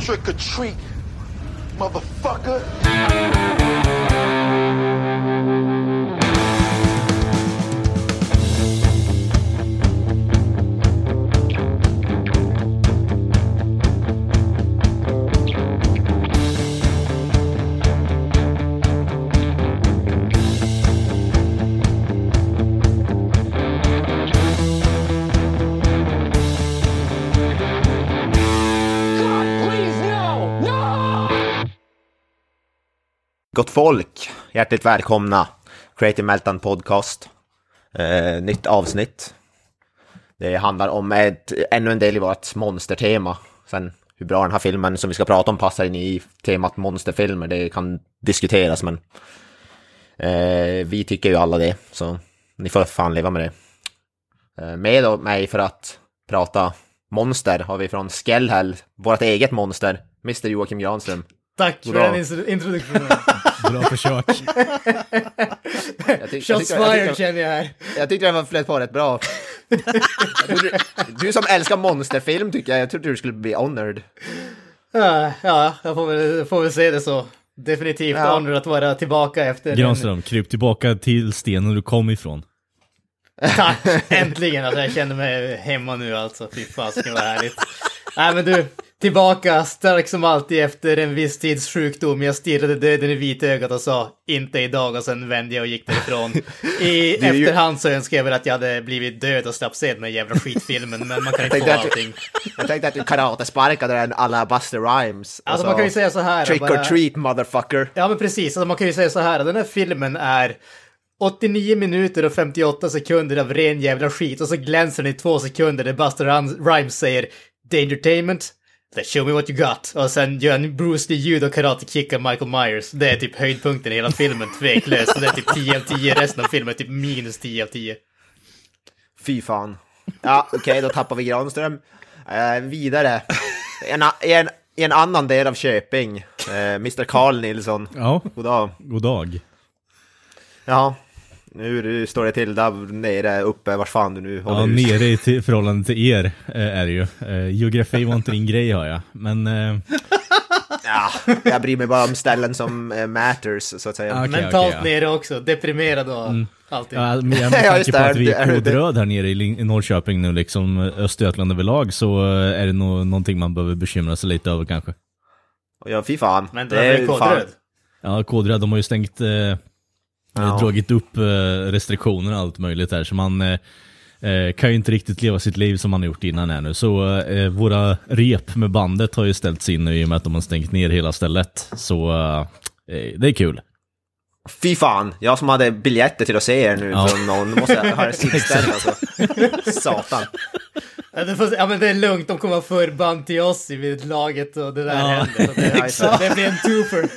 Trick or treat, motherfucker. Gott folk, hjärtligt välkomna. Creative Meltdown Podcast. Eh, nytt avsnitt. Det handlar om ett, ännu en del i vårt monstertema. Sen hur bra den här filmen som vi ska prata om passar in i temat monsterfilmer, det kan diskuteras men eh, vi tycker ju alla det, så ni får fan leva med det. Eh, med mig för att prata monster har vi från Skellhäll, vårt eget monster, Mr Joakim Granström. Tack för Goddag. den intro- introduktionen. Bra försök. Jag tyck- Shots fired känner jag här. Jag tyckte den var flöt på rätt bra. du, du som älskar monsterfilm tycker jag, jag trodde du skulle bli honored. Ja, ja, jag får väl, får väl se det så. Definitivt Ja. honor att vara tillbaka efter... en- Granström, kryp tillbaka till stenen du kom ifrån. Tack! Äntligen! Alltså, jag känner mig hemma nu alltså. Fy fasiken vad härligt. Nej men du, tillbaka stark som alltid efter en viss tids sjukdom. Jag stirrade döden i vitögat och sa inte idag och sen vände jag och gick därifrån. I är ju- efterhand så önskar jag väl att jag hade blivit död och slapp se den här jävla skitfilmen men man kan inte få allting. Jag tänkte att du karatesparkade den alla Buster Rhymes. Alltså man kan ju säga så här. Trick bara- or treat motherfucker. Ja men precis, alltså man kan ju säga så här, den här filmen är 89 minuter och 58 sekunder av ren jävla skit och så glänser den i två sekunder där Buster Rhymes- Rhymes säger Dangertainment, let's show me what you got. Och sen gör en Bruce Lee judo karate kick av Michael Myers. Det är typ höjdpunkten i hela filmen, tveklöst. Och det är typ 10 av 10, resten av filmen är typ minus 10 av 10. Fy fan. Ja, okej, då tappar vi Granström. Eh, vidare. En, en, en annan del av Köping, eh, Mr Carl Nilsson. Ja, God dag. god dag. Ja, nu du står det till där nere, uppe, vart fan du nu håller Ja, hus. nere i till, förhållande till er eh, är det ju. Eh, geografi var inte din grej hör jag. Men eh, Ja, jag bryr mig bara om ställen som matters, så att säga. Okej, Mentalt okej, ja. nere också, deprimerad och allting. ja, men med tanke på det, att vi är kodröd här nere i, Norrköping nu, liksom Östergötland överlag, så är det nog någonting man behöver bekymra sig lite över kanske. Ja, fy fan. Men det är fan- kodröd. Ja, kodröd, de har ju stängt, eh, dragit upp eh, restriktioner och allt möjligt här, så man eh, eh, kan ju inte riktigt leva sitt liv som man har gjort innan här nu. Så eh, våra rep med bandet har ju ställts in nu i och med att de har stängt ner hela stället. Så eh, det är kul. Fy fan, jag som hade biljetter till att se er nu Ja. från någon, måste ha det sittställe alltså. Satan. Ja, det, ja men det är lugnt, de kommer ha förband till oss i vid laget och det där Ja, händer. Så det, exakt. det blir en twofer.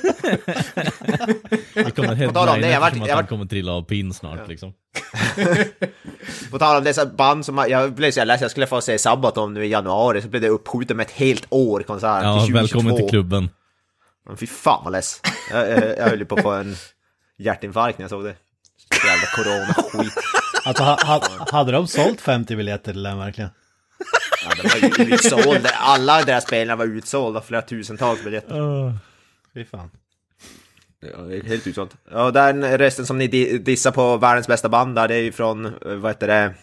Vi kommer tal om det, jag vart- eftersom att jag han kommer trilla av pinn snart liksom. På tal om dessa band som, jag blev så jävla ledsen, jag skulle få se Sabaton nu i januari, så blev det uppskjutet med ett helt år konsert Ja, till 2022. välkommen till klubben. Men fy fan vad less. Jag, jag, jag höll ju på att få en hjärtinfarkt när jag såg det. Jävla corona-skit. Alltså, ha, ha, hade de sålt 50 biljetter till den verkligen? Ja, det var ju utsåld. Alla deras spelare var utsålda, flera tusentals biljetter. Fy fan. Ja, det är helt utsålt. Ja, den rösten som ni di- dissar på världens bästa band där, det är ju från, eh, vad heter det,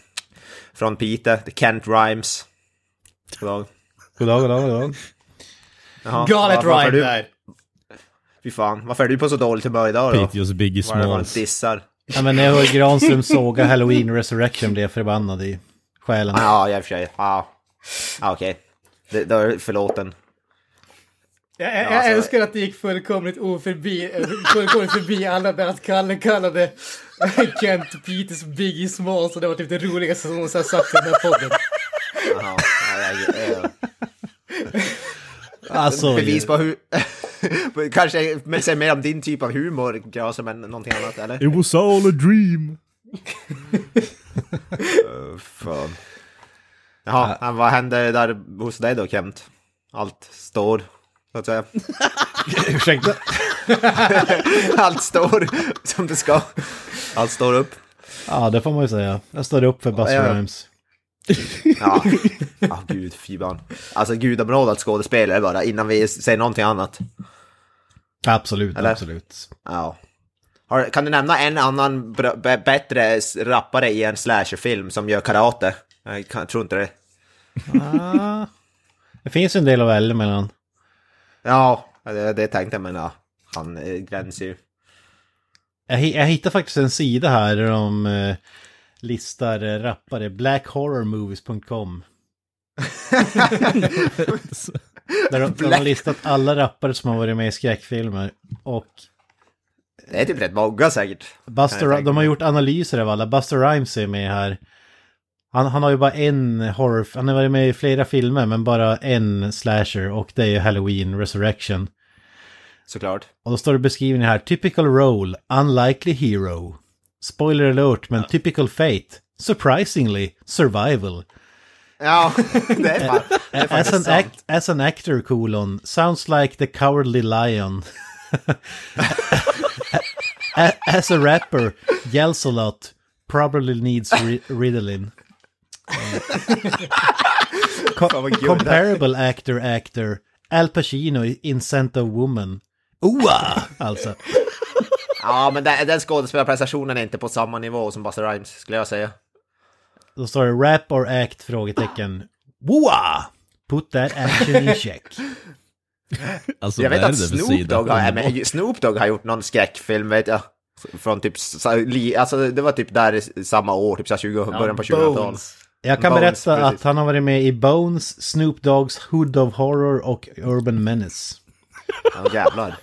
från The Kent Rhymes. Goddag. Goddag, goddag, goddag. Jaha, Galet var- varför är rhyme du- där. Fy fan, varför är du på så dåligt humör idag då? Piteås Biggie Vad är det man Smalls. dissar? Ja, men när jag hör Granström såga Halloween Resurrection blir jag förbannad i själen. Ja, i och för sig. Ja, ja okej. Det- Då är förlåten. Jag, jag, Ja, jag alltså- älskar att det gick fullkomligt oförbi, eh, fullkomligt förbi alla där att Kalle kallade Kent Peters Biggie Smalls och det var typ det roligaste som någonsin har sagt i den här podden. Ja, Alltså, Bevis på hur... Kanske men säg mer om din typ av humor, Grasum, än någonting annat, eller? It was all a dream. Uh, fan. Jaha, men vad hände där hos dig då, Kent? Allt står, så att säga. ursäkta. Allt står som det ska. Allt står upp. Ja, det får man ju säga. Jag står upp för Buster Ja. Rhymes. Ja, ja gud, fy barn. Alltså gudabenådat skådespelare bara, innan vi säger någonting annat. Absolut, Eller? absolut. Ja. Har, kan du nämna en annan bättre rappare i en slasherfilm som gör karate? Jag kan, tror inte det. Ah, det finns en del att välja mellan. Ja, det, det tänkte jag, men ja. Han eh, gränsar ju. Jag, jag hittade faktiskt en sida här där de eh, listar eh, rappare. Blackhorrormovies.com. där de, de har listat alla rappare som har varit med i skräckfilmer. Och Det är typ rätt många säkert. Buster, jag de har gjort analyser av alla. Buster Rhymes är med här. Han, han har ju bara en horror... Han har varit med i flera filmer men bara en slasher och det är ju Halloween Resurrection. Såklart. Och då står det beskriven här. Typical role, unlikely hero. Spoiler alert, men typical fate. Surprisingly, survival. Ja, det är fan. Det är As an, act, as an actor, colon, sounds like the cowardly lion. As a rapper, yells a lot, probably needs ri- Ritalin. Co- comparable actor, actor, Al Pacino in Scent of Woman. Oa! Alltså. Ja, men den, den skådespelarprestationen är inte på samma nivå som Buster Rhymes, skulle jag säga. Då står det rap or act? Frågetecken. Woa! Put that action in check. Alltså, Jag vet att Snoop? Dogg, har, men Snoop Dogg har gjort någon skräckfilm, vet jag. Från typ, alltså det var typ där i samma år, typ så här 20, början på 2000-talet. Jag kan Bones, berätta precis. att han har varit med i Bones, Snoop Dogg's Hood of Horror och Urban Menace. Ja, jävlar.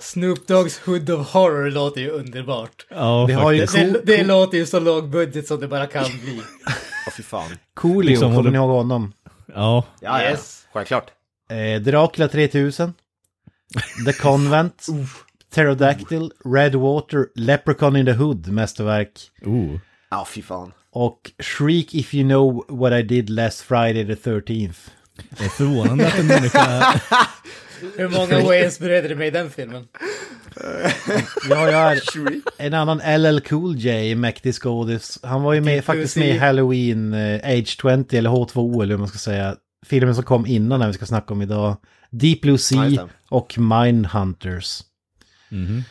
Snoop Dogg's Hood of Horror låter ju underbart. Ja, Vi har ju faktiskt. Det, det låter ju så låg budget som det bara kan bli. Åh fy fan. Coolio, Liksom kommer håller- ni ihåg honom? Ja, Ja, Yes. ja. Självklart. Eh, Dracula 3000. The Convent. Pterodactyl, Redwater, Leprechaun in the Hood, mästerverk. oh. Ja, fy fan. Och Shriek If You Know What I Did Last Friday the 13th. Det är förvånande att en människa... Hur många Wayans bereder du med i den filmen? Vi har ju här en annan LL Cool J, mäktig skådis. Han var ju med, faktiskt med i. Halloween eh, Age 20 eller H2O eller hur man ska säga. Filmen som kom innan den vi ska snacka om idag. Deep Blue Ja, Sea och Mindhunters. Mhm.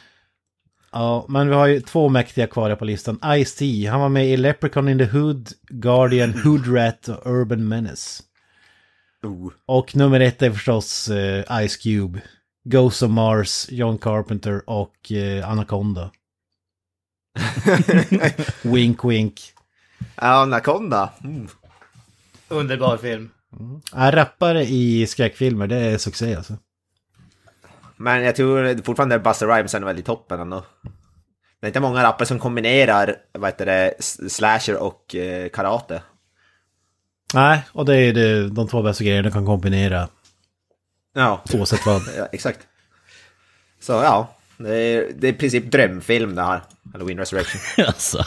Ja, men vi har ju två mäktiga kvar på listan. Ice-T, han var med i Leprechaun in the Hood, Guardian, Hood Rat och Urban Menace. Oh. Och nummer ett är förstås eh, Ice Cube. Ghost of Mars, John Carpenter och eh, Anaconda. wink wink. Anaconda. Mm. Underbar film. Ja, rappare i skräckfilmer, det är succé alltså. Men jag tror fortfarande att Buster Rhymes är väldigt toppen ändå. Det är inte många rappare som kombinerar, vad heter det, slasher och eh, karate. Nej, och det är det, de två bästa grejerna du kan kombinera Ja, oavsett vad. ja exakt. Så ja, det är, det är i princip drömfilm det här. Halloween Resurrection. alltså.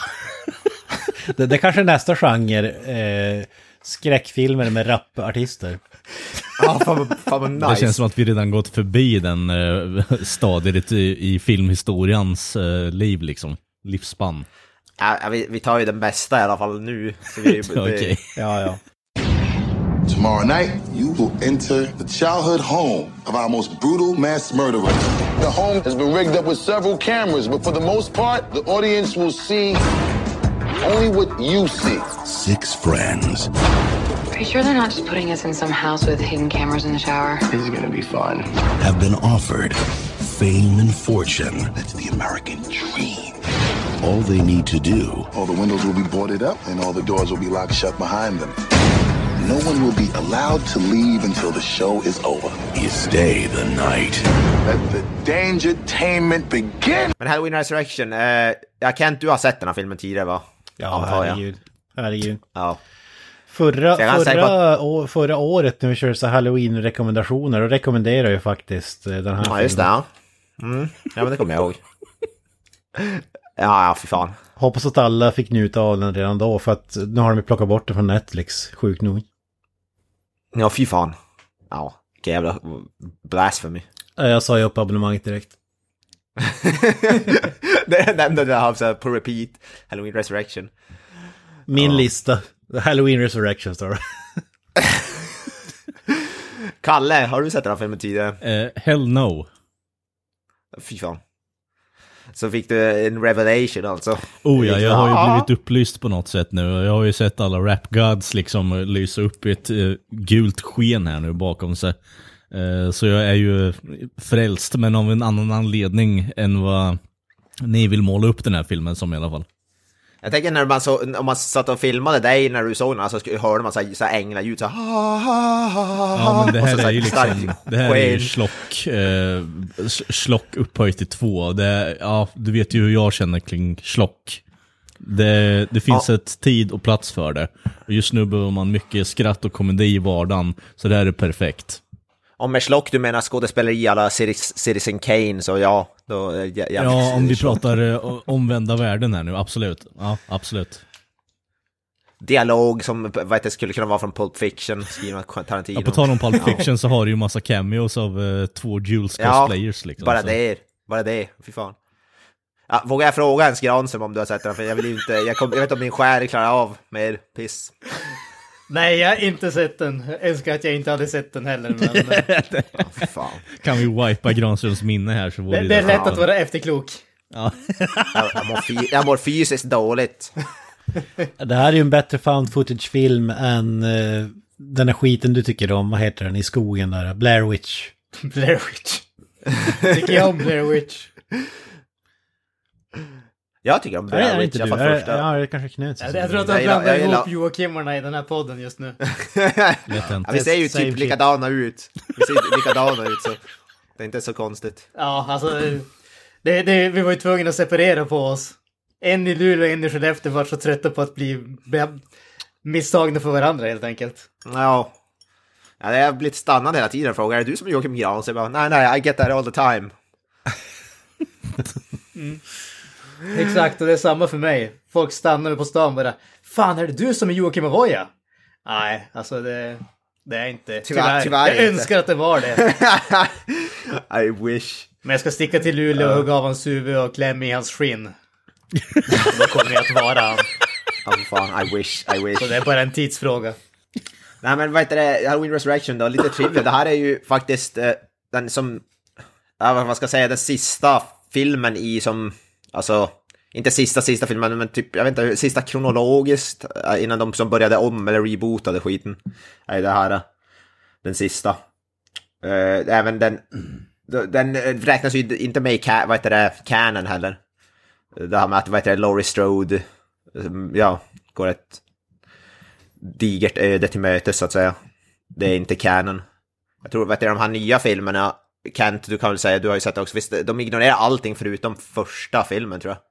Det, det kanske är nästa genre, eh, skräckfilmer med rapartister. Ja, fan, fan vad nice. Det känns som att vi redan gått förbi den uh, stadiet i, i filmhistorians eh, liv liksom. Livsspann. Ja, vi, vi tar ju den bästa i alla fall nu. Okej. Ja, ja. Tomorrow night, you will enter the childhood home of our most brutal mass murderer. The home has been rigged up with several cameras, but for the most part, the audience will see only what you see. Six friends Are you sure they're not just putting us in some house with hidden cameras in the shower? This is gonna be fun. have been offered fame and fortune. That's the American dream. All they need to do All the windows will be boarded up and all the doors will be locked shut behind them. No one will be allowed to leave until the show is over. You stay the night. Let the dangertainment begin! Men Halloween Resurrection, eh, jag Kent, du har sett den här filmen tidigare va? Ja, Antar jag. herregud. Herregud. Ja. Förra, förra, å- förra året när vi körde så halloween-rekommendationer, då rekommenderar jag faktiskt eh, den här Ja, just det. Ja. Mm. ja, men det kommer jag ihåg. Ja, ja, fy fan. Hoppas att alla fick njuta av den redan då, för att nu har de plockat bort den från Netflix, sjukt nog. Ja, fy fan. Ja, vilken jävla blasphemy. Jag sa ju upp abonnemanget direkt. det enda jag på repeat. Halloween Resurrection. Min Ja. lista, The Halloween Resurrection står det. Kalle, har du sett den här filmen tidigare? Eh, hell no. Fy fan. Så fick du en revelation alltså. Oh ja, jag har ju blivit upplyst på något sätt nu. Jag har ju sett alla rap gods liksom lysa upp i ett eh, gult sken här nu bakom sig. Eh, så jag är ju frälst, men av en annan anledning än vad ni vill måla upp den här filmen som i alla fall. Jag tänker när man så, om man satt och filmade dig när du såg den, så sk- hörde man så här, så här änglaljud så här, ha, ha, ha, Ja, men det här så så är ju liksom, det här är ju slock, eh, slock upphöjt till två. Det, ja, du vet ju hur jag känner kring slock. Det, det finns ett tid och plats för det. Och just nu behöver man mycket skratt och komedi i vardagen, så det här är perfekt. Om med slock du menar skådespeleri alla Citiz- Citizen Kane, så ja, då... är jag- jag- Ja, om vi pratar eh, omvända världen här nu, absolut. Ja, absolut. Dialog som vad heter, skulle kunna vara från Pulp Fiction, skriven av Tarantino. Ja, på tal om Pulp Fiction så har du ju massa cameos av eh, två Jules Ja, cosplayers liksom. bara så. det, bara det, fy fan. Ja, vågar jag fråga ens Granström om du har sett den? För jag vill ju inte, jag, kom, jag vet inte om min själ klarar av mer piss. Nej, jag har inte sett den. Jag önskar att jag inte hade sett den heller. Men fy fan. Kan vi wipa Granströms minne här så vore det, det är lätt att vara efterklok. Ja. Jag, jag, mår fy, jag mår fysiskt dåligt. Det här är ju en bättre found footage-film än eh, den här skiten du tycker om. Vad heter den i skogen där? Blair Witch. Blair Witch. Tycker jag om Blair Witch. Jag tycker om Blair det Witch, inte i alla du? fall Är, första. ja, det är kanske Knut. Jag, jag tror att Jag de gillar- blandar jag gillar- ihop Joakimmarna i den här podden just nu. Ja, vi ser ju Same typ shit. likadana ut. Vi ser likadana ut så det är inte så konstigt. Ja, alltså. Det, det, vi var ju tvungna att separera på oss. En i Luleå och en i Skellefteå var så trötta på att bli misstagna för varandra helt enkelt. Ja. ja jag har blivit stannad hela tiden och frågar, är det du som är Joakim Gran? Så jag bara, nej nej, I get that all the time. Exakt, och det är samma för mig. Folk stannar mig på stan och bara Fan, är det du som är Joakim Avoya? Nej, alltså det, det är inte. Tyvärr- tyvärr jag inte. önskar att det var det. I wish. Men jag ska sticka till Luleå och hugga av hans huvud och klämma i hans skinn. Då kommer jag att vara han. För fan, I wish, I wish. Så det är bara en tidsfråga. Nej men vad heter det, Halloween Resurrection då, lite trivia. Det här är ju faktiskt eh, den som, ja, vad man ska säga, den sista filmen i som, alltså, inte sista sista filmen, men typ, jag vet inte, sista kronologiskt, eh, innan de som började om eller rebootade skiten. Är det här, eh, den sista. Eh, även den, den räknas ju inte med i ca- vad heter det, canon heller. Det här med att, vad heter det, Laurie Strode, ja, går ett digert öde till mötes så att säga. Det är inte canon. Jag tror att de här nya filmerna, Kent, du kan väl säga, du har ju sett det också, visst, de ignorerar allting förutom första filmen tror jag.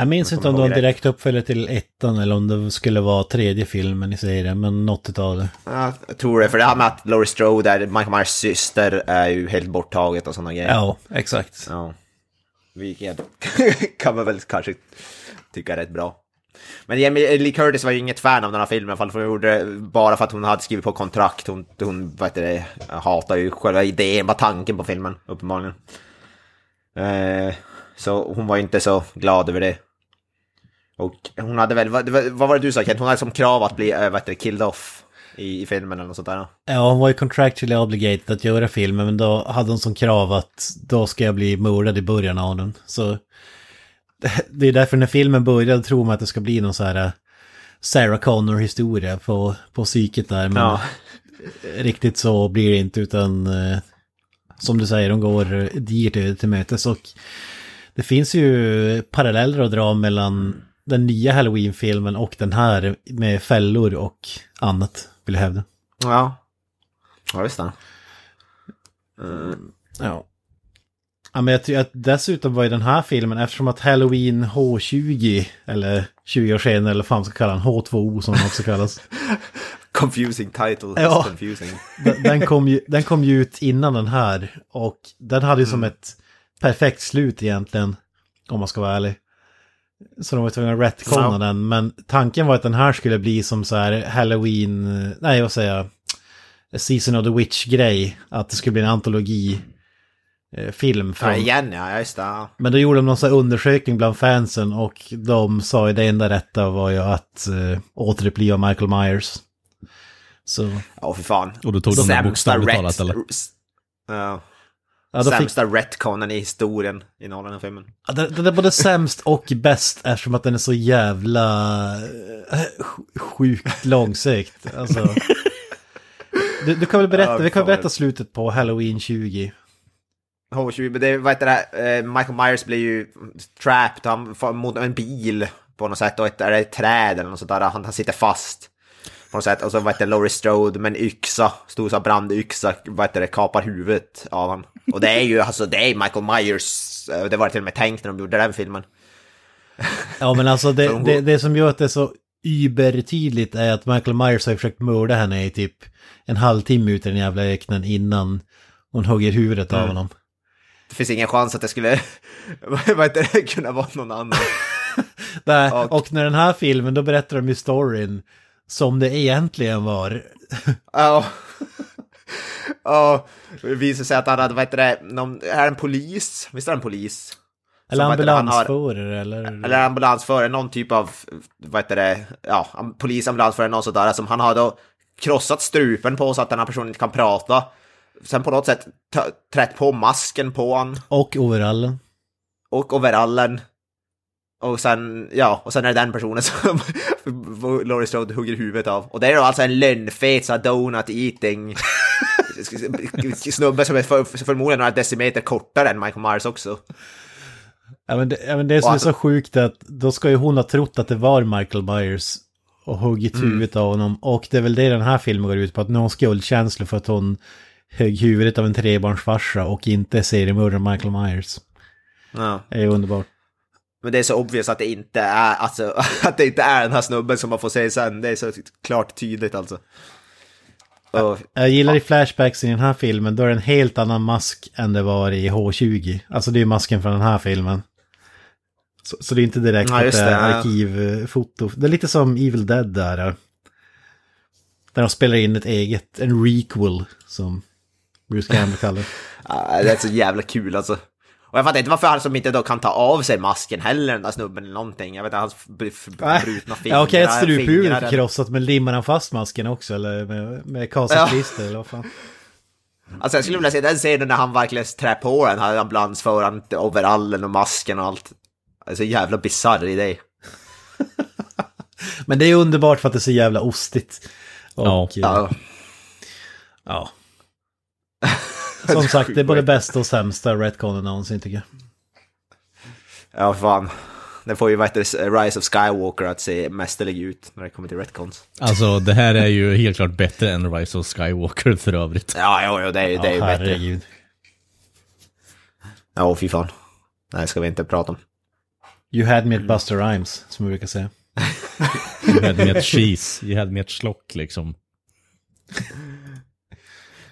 Jag minns inte om det var en direkt uppföljare till ettan eller om det skulle vara tredje filmen i serien, men något utav det. Ja, Jag tror det, för det här med att Laurie Strode är Michael Myers syster är ju helt borttaget och sådana grejer. Ja, exakt. Ja. Vilket kan man väl kanske tycka är rätt bra. Men Jamie eh, Lee Curtis var ju inget fan av den här filmen i alla fall, för hon gjorde bara för att hon hade skrivit på kontrakt. Hon, hon vad heter det, hatar ju själva idén, bara tanken på filmen, uppenbarligen. Eh, så hon var ju inte så glad över det. Och hon hade väl, vad, vad var det du sa Kent? Hon hade som krav att bli, eh, vad heter det, killed off i, i filmen eller något sånt där. Ja, hon var ju contractually obligated att göra filmen, men då hade hon som krav att då ska jag bli mördad i början av den. Så det är därför när filmen började tror man att det ska bli någon så här eh, Sarah Connor-historia på, på psyket där. Men Ja. riktigt så blir det inte, utan eh, som du säger, de går digert öde till mötes. Och det finns ju paralleller att dra mellan den nya Halloween-filmen och den här med fällor och annat, vill jag hävda. Ja. Ja, visst det. Ja. Ja, men jag tycker att dessutom var ju den här filmen, eftersom att Halloween H20, eller 20 år senare, eller vad fan man ska kalla den, H2O som den också kallas. Confusing title, Ja. confusing. den, kom ju, den kom ju ut innan den här, och den hade ju som ett perfekt slut egentligen, om man ska vara ärlig. Så de var tvungna att retconna den, men tanken var att den här skulle bli som så här Halloween, nej vad säger jag, Season of the Witch-grej, att det skulle bli en antologi eh, film Ja, från... igen ja, just det. ja. Men då gjorde de någon sån undersökning bland fansen och de sa ju det enda rätta var ju att uh, återuppliva Michael Myers. Så Ja, för fan. Och då tog de det bokstavligt talat, eller? Ja. ja, då fick, Sämsta retconen i historien i den här filmen. ja, den, är både sämst och bäst eftersom att den är så jävla eh, sj- sjukt långsökt. Alltså, du, du kan väl berätta, Ja, vi kan berätta slutet på Halloween 20. H20, men det, vad heter det, eh, Michael Myers blir ju trapped han, får- mot en bil på något sätt och ett, är det ett träd eller något sånt där, han, han sitter fast. På något sätt, och så vad heter Laurie Strode med en yxa, stor så här brandyxa, vad heter det, kapar huvudet av han. Och det är ju, alltså det är Michael Myers, eh, det var det till och med tänkt när de gjorde den filmen. Ja men alltså Så det, de det, det som gör att det är så übertydligt är att Michael Myers har försökt mörda henne i typ en halvtimme ut i den jävla öknen innan hon hugger huvudet Mm. av honom. Det finns ingen chans att det skulle, vad heter det, kunna vara någon annan. Där, Och- och... när den här filmen, då berättar de ju storyn som det egentligen var. Ja. Ja, det visade sig att han hade, vad heter det, någon, är en polis? Visst är det en polis? Eller ambulansförare eller... Eller ambulansförare, någon typ av, vad heter det, ja, am- polisambulansförare, någon sådär, som han har då krossat strupen på så att den här personen inte kan prata. Sen på något sätt trätt på masken på han Och overallen. och overallen. Och sen, ja, och sen är det den personen som Laurie Strode hugger huvudet av. Och det är då alltså en lönnfet så här donut eating snubbe som är för, förmodligen några decimeter kortare än Michael Myers också. Ja men det, ja, men det som är så sjukt är att då ska ju hon ha trott att det var Michael Myers och huggit Mm. huvudet av honom. Och det är väl det den här filmen går ut på, att hon skuldkänslor för att hon högg huvudet av en trebarnsfarsa och inte seriemördaren Michael Myers. Ja. Det är underbart. Men det är så obvious att det inte är, alltså, att det inte är den här snubben som man får se sen. Det är så klart tydligt alltså. Och, Jag gillar i flashbacks i den här filmen, då är det en helt annan mask än det var i H20. Alltså det är masken från den här filmen. Så, så det är inte direkt Ja, att det är det, ja. arkivfoto. Det är lite som Evil Dead där. Där de spelar in ett eget, en requel som Bruce Campbell kallar det. ja, det är så jävla kul alltså. Och jag fattar inte varför han som inte då kan ta av sig masken heller, den där snubben eller någonting. Jag vet inte, hans br- br- brutna fingrar. Ja okej, ett struphuvud krossat, men limmar han fast masken också? Eller med, med kasasklister eller vad fan? Alltså jag skulle vilja se den scenen när han verkligen trär på den här ambulansföraren, overallen och masken och allt. Alltså jävla bisarr idé. Men det är underbart för att det är så jävla ostigt. Och, Ja. eh, Ja. Ja. Som sagt, det är både bästa och sämsta retconen någonsin tycker jag. Ja, fan. Det får ju vad heter det, Rise of Skywalker att se mästerlig ut när det kommer till retcons. Alltså det här är ju helt klart bättre än Rise of Skywalker för övrigt. Ja, jo, jo, det är, ju- det är ju ja, bättre. herregud. Ja, fy fan. Nej, ska vi inte prata om. You had me at Buster Rhymes, som vi brukar säga. You had me at cheese, you had me at slock liksom.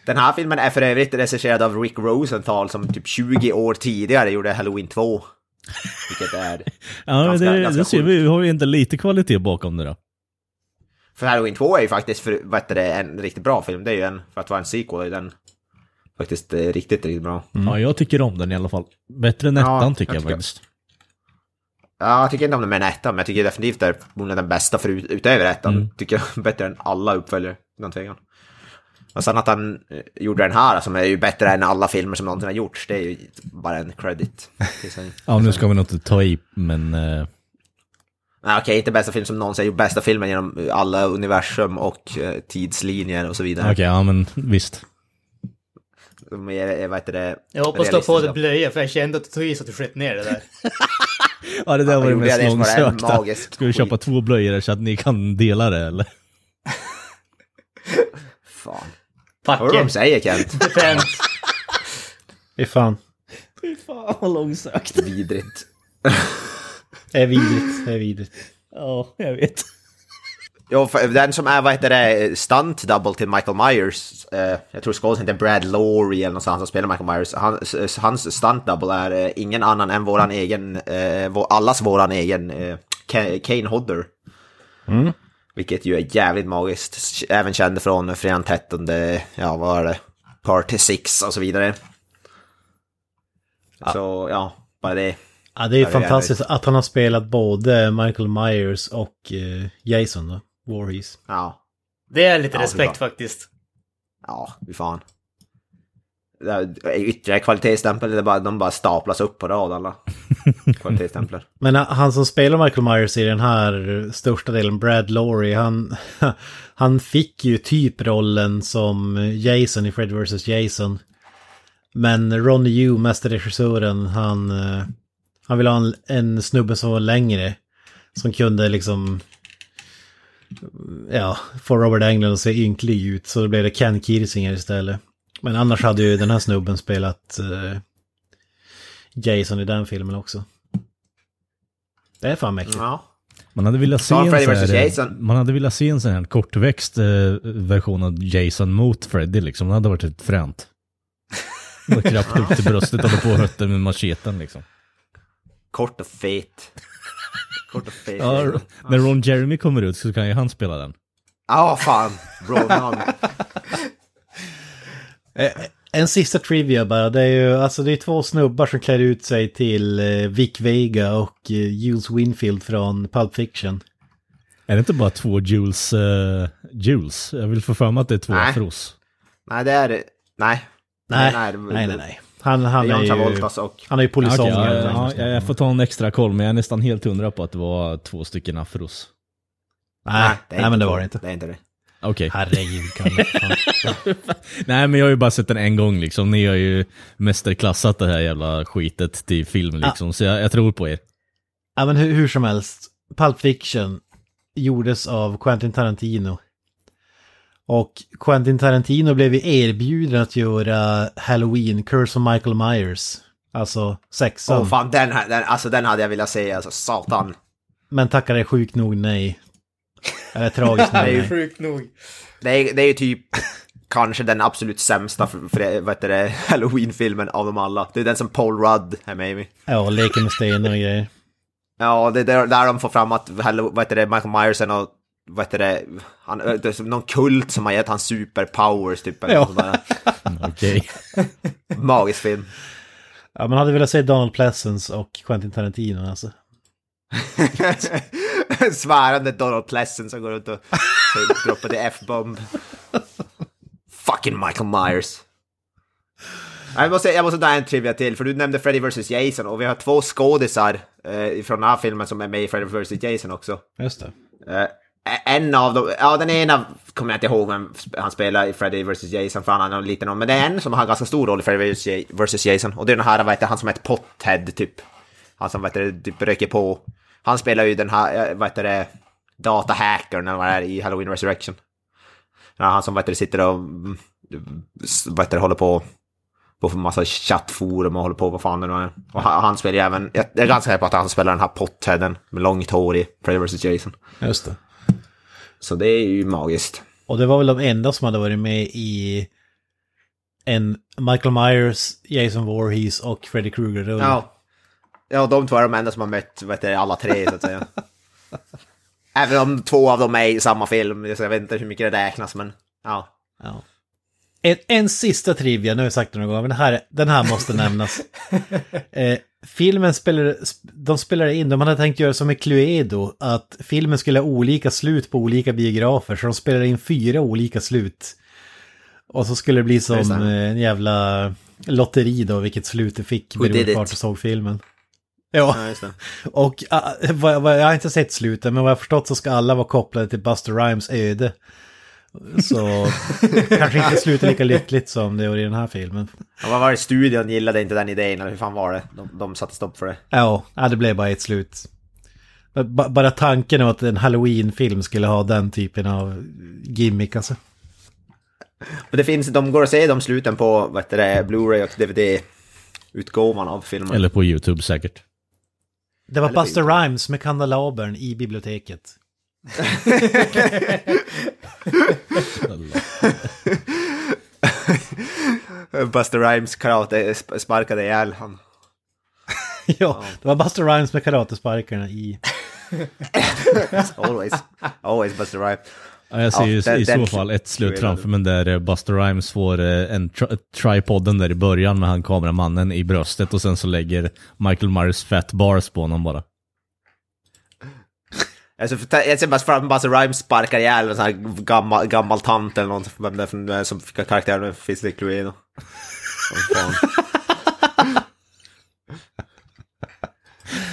Den här filmen är för övrigt regisserad av Rick Rosenthal som typ 20 år tidigare gjorde Halloween 2. Vilket är... Ja, Ganska- det, ganska det ser vi, vi har ju inte lite kvalitet bakom det då. För Halloween 2 är ju faktiskt för, vad heter det, en riktigt bra film. Det är ju en, för att vara en sequel, är den faktiskt eh, riktigt, riktigt bra. Ja, jag tycker om den i alla fall. Bättre än Mm. Ja, ettan tycker jag jag faktiskt. Ja, jag tycker inte om den med en etta, men jag tycker definitivt det är den bästa för, utöver ettan. Mm. Tycker jag bättre än alla uppföljare, utan tvekan. Och sen att han eh, gjorde den här, som är ju bättre än alla filmer som någonsin har gjorts, det är ju bara en credit. Ja, nu ska vi nog inte ta i, men... eh, Nej, okej, inte bästa film som någonsin har gjort, bästa filmen genom alla universum och eh, tidslinjer och så vidare. Okej, ja men visst. De är, vad heter det? Jag hoppas du har på dig blöja, för jag kände att du tog i så att du sket ner det där. Ja, det där Ja, var det mest långsökta. Ska vi köpa skit. två blöjor så att ni kan dela det eller? Fan. Hör du vad de säger Kent? Defend. Fy fan. Fan vad långsökt. Vidrigt. Det är vidrigt, det är vidrigt. Ja, jag vet. Jo, för den som är, vad heter det, stunt double till Michael Myers, eh, jag tror skådisen heter Brad Laurie eller något sånt som spelar Michael Myers, han, s- hans stunt double är eh, ingen annan än våran egen, eh, vår, allas våran egen eh, Ka- Kane Hodder. Vilket ju är jävligt magiskt, även känd från Fredagen 13, ja vad är det, Part 6 och så vidare. Så ja, bara det. Ja, det är ju Ja, fantastiskt att han har spelat både Michael Myers och eh, Jason då. Voorhees. Ja, Det är lite Ja, respekt faktiskt. ja, fy fan. Ytterligare kvalitetsstämpel, är bara, de bara staplas upp på rad alla kvalitetsstämplar. Men han som spelar Michael Myers i den här största delen, Brad Laurie, han, han fick ju typ rollen som Jason i Fred vs. Jason. Men Ronny Yu, mästerregissören, han, eh, han ville ha en, en snubbe som var längre. Som kunde liksom, ja, få Robert Englund att se ynklig ut. Så då blev det Ken Kirsinger istället. Men annars hade ju den här snubben spelat eh, Jason i den filmen också. Det är fan mäktigt. Ja. Man hade velat se Ja, en sån här, Jason. man hade velat se en sån här kortväxt eh, version av Jason mot Freddy liksom. Det hade varit ett fränt. Och kraftigt upp till bröstet och på hötten med macheten liksom. Kort och fet. Kort och fet. Ja, Ja, när Ron Jeremy kommer ut så kan ju han spela den. fan. Bro, man. Eh, En sista trivia bara, det är ju alltså det är två snubbar som klär ut sig till eh, Vic Vega och eh, Jules Winfield från Pulp Fiction. Är det inte bara två Jules, uh, Jules? Jag vill få för mig att det är två Nej. afros. Nej, det är... Nej. Nej, nej, nej, nej. nej. Han, Det är han är ju... Och... Han är ju Ja, polisångare. ja, ja, jag får ta en extra koll, men jag är nästan helt hundra på att det var två stycken afros. Nej, är nej, inte men det var det inte. Det är inte det. Okej. Herregud, kan. Nej, men jag har ju bara sett den en gång liksom. Ni har ju mästerklassat det här jävla skitet till film liksom, så jag, jag tror på er. Ja, men hur, hur som helst. Pulp Fiction gjordes av Quentin Tarantino. Och Quentin Tarantino blev ju erbjuden att göra Halloween, Curse of Michael Myers. Alltså sexan. Åh fan, den, här, den, alltså, den hade jag velat se, alltså satan. Men tackade sjukt nog nej. Eller tragiskt nog Det är ju nej. Sjukt nog. Det är, det är ju typ kanske den absolut sämsta för, för vad heter det, Halloween-filmen av dem alla. Det är den som Paul Rudd är med i. Ja, leker med stenar och grejer. Ja, det är där, där de får fram att vad heter det, Michael Myers är något, vad heter det, han, det någon kult som har gett han superpowers typ. Eller Ja. Okej. Magisk film. Ja, man hade velat se Donald Pleasence och Quentin Tarantino alltså. Svärande Donald Pleasant som går runt och droppar det F-bomb. Fucking Michael Myers. Jag måste, jag måste dra en trivia till, för du nämnde Freddy vs Jason och vi har två skådisar eh, från den här filmen som är med i Freddy vs Jason också. Just det. Eh, en av dem, ja den ena kommer jag inte ihåg vem han spelar i Freddy vs Jason för han har en liten roll, men det är en som har en ganska stor roll i Freddy vs Jason och det är den här, vad heter han som heter Pothead typ. Han som, det, typ röker på. Han spelar ju den här, eh, vad heter det, datahackern eller vad det är i Halloween Resurrection. Ja, han som, vad heter det, sitter och, mm, vad heter det, håller på på en massa chattforum och håller på vad fan det nu är. Och han, spelar ju även, jag är ganska säker på att han spelar den här Potheaden med långt hår i Freddy vs Jason. Just det. Så det är ju magiskt. Och det var väl de enda som hade varit med i en Michael Myers, Jason Voorhees och Freddy Krueger-rulle. Ja. Ja, de två är de enda som har mött vet du, alla tre så att säga. Även om två av dem är i samma film, så jag vet inte hur mycket det räknas men ja. Ja. En, en sista trivia, nu har jag sagt det några gånger, men den här, den här måste nämnas. Eh, filmen spelar, de spelade in, de hade tänkt göra som med Cluedo, att filmen skulle ha olika slut på olika biografer, så de spelade in fyra olika slut. Och så skulle det bli som det. en jävla lotteri då, vilket slut det fick, beroende på vart du såg filmen. Ja, ja just det. och uh, vad, vad, jag har inte sett slutet, men vad jag har förstått så ska alla vara kopplade till Buster Rhymes öde. Så kanske inte slutar lika lyckligt som det gjorde i den här filmen. Ja, vad var det, studion gillade inte den idén, eller hur fan var det? De, de satte stopp för det. Ja, ja, det blev bara ett slut. B- bara tanken av att en halloween-film skulle ha den typen av gimmick alltså. Men det finns, de går att se de sluten på, vad heter det, Blu-ray och DVD-utgåvan av filmen. Eller på YouTube säkert. Det var Buster Rhymes med kandelabern i biblioteket. Buster Rhymes karate sp- sparkade ihjäl han. ja, det var Buster Rhymes med karatesparkarna i... Always. Always Buster Rhymes. Ja, jag ser Ja, ju den- i den- så fall ett slut framför mig där eh, Buster Rhymes får eh, en tri- tripoden där i början med han kameramannen i bröstet och sen så lägger Michael Myers fat bars på honom bara. Alltså, jag ser bara framför Buster Rhymes sparkar ihjäl en sån här gammal, gammal tant eller något. Som fick karaktären med Fizzly Cluedo.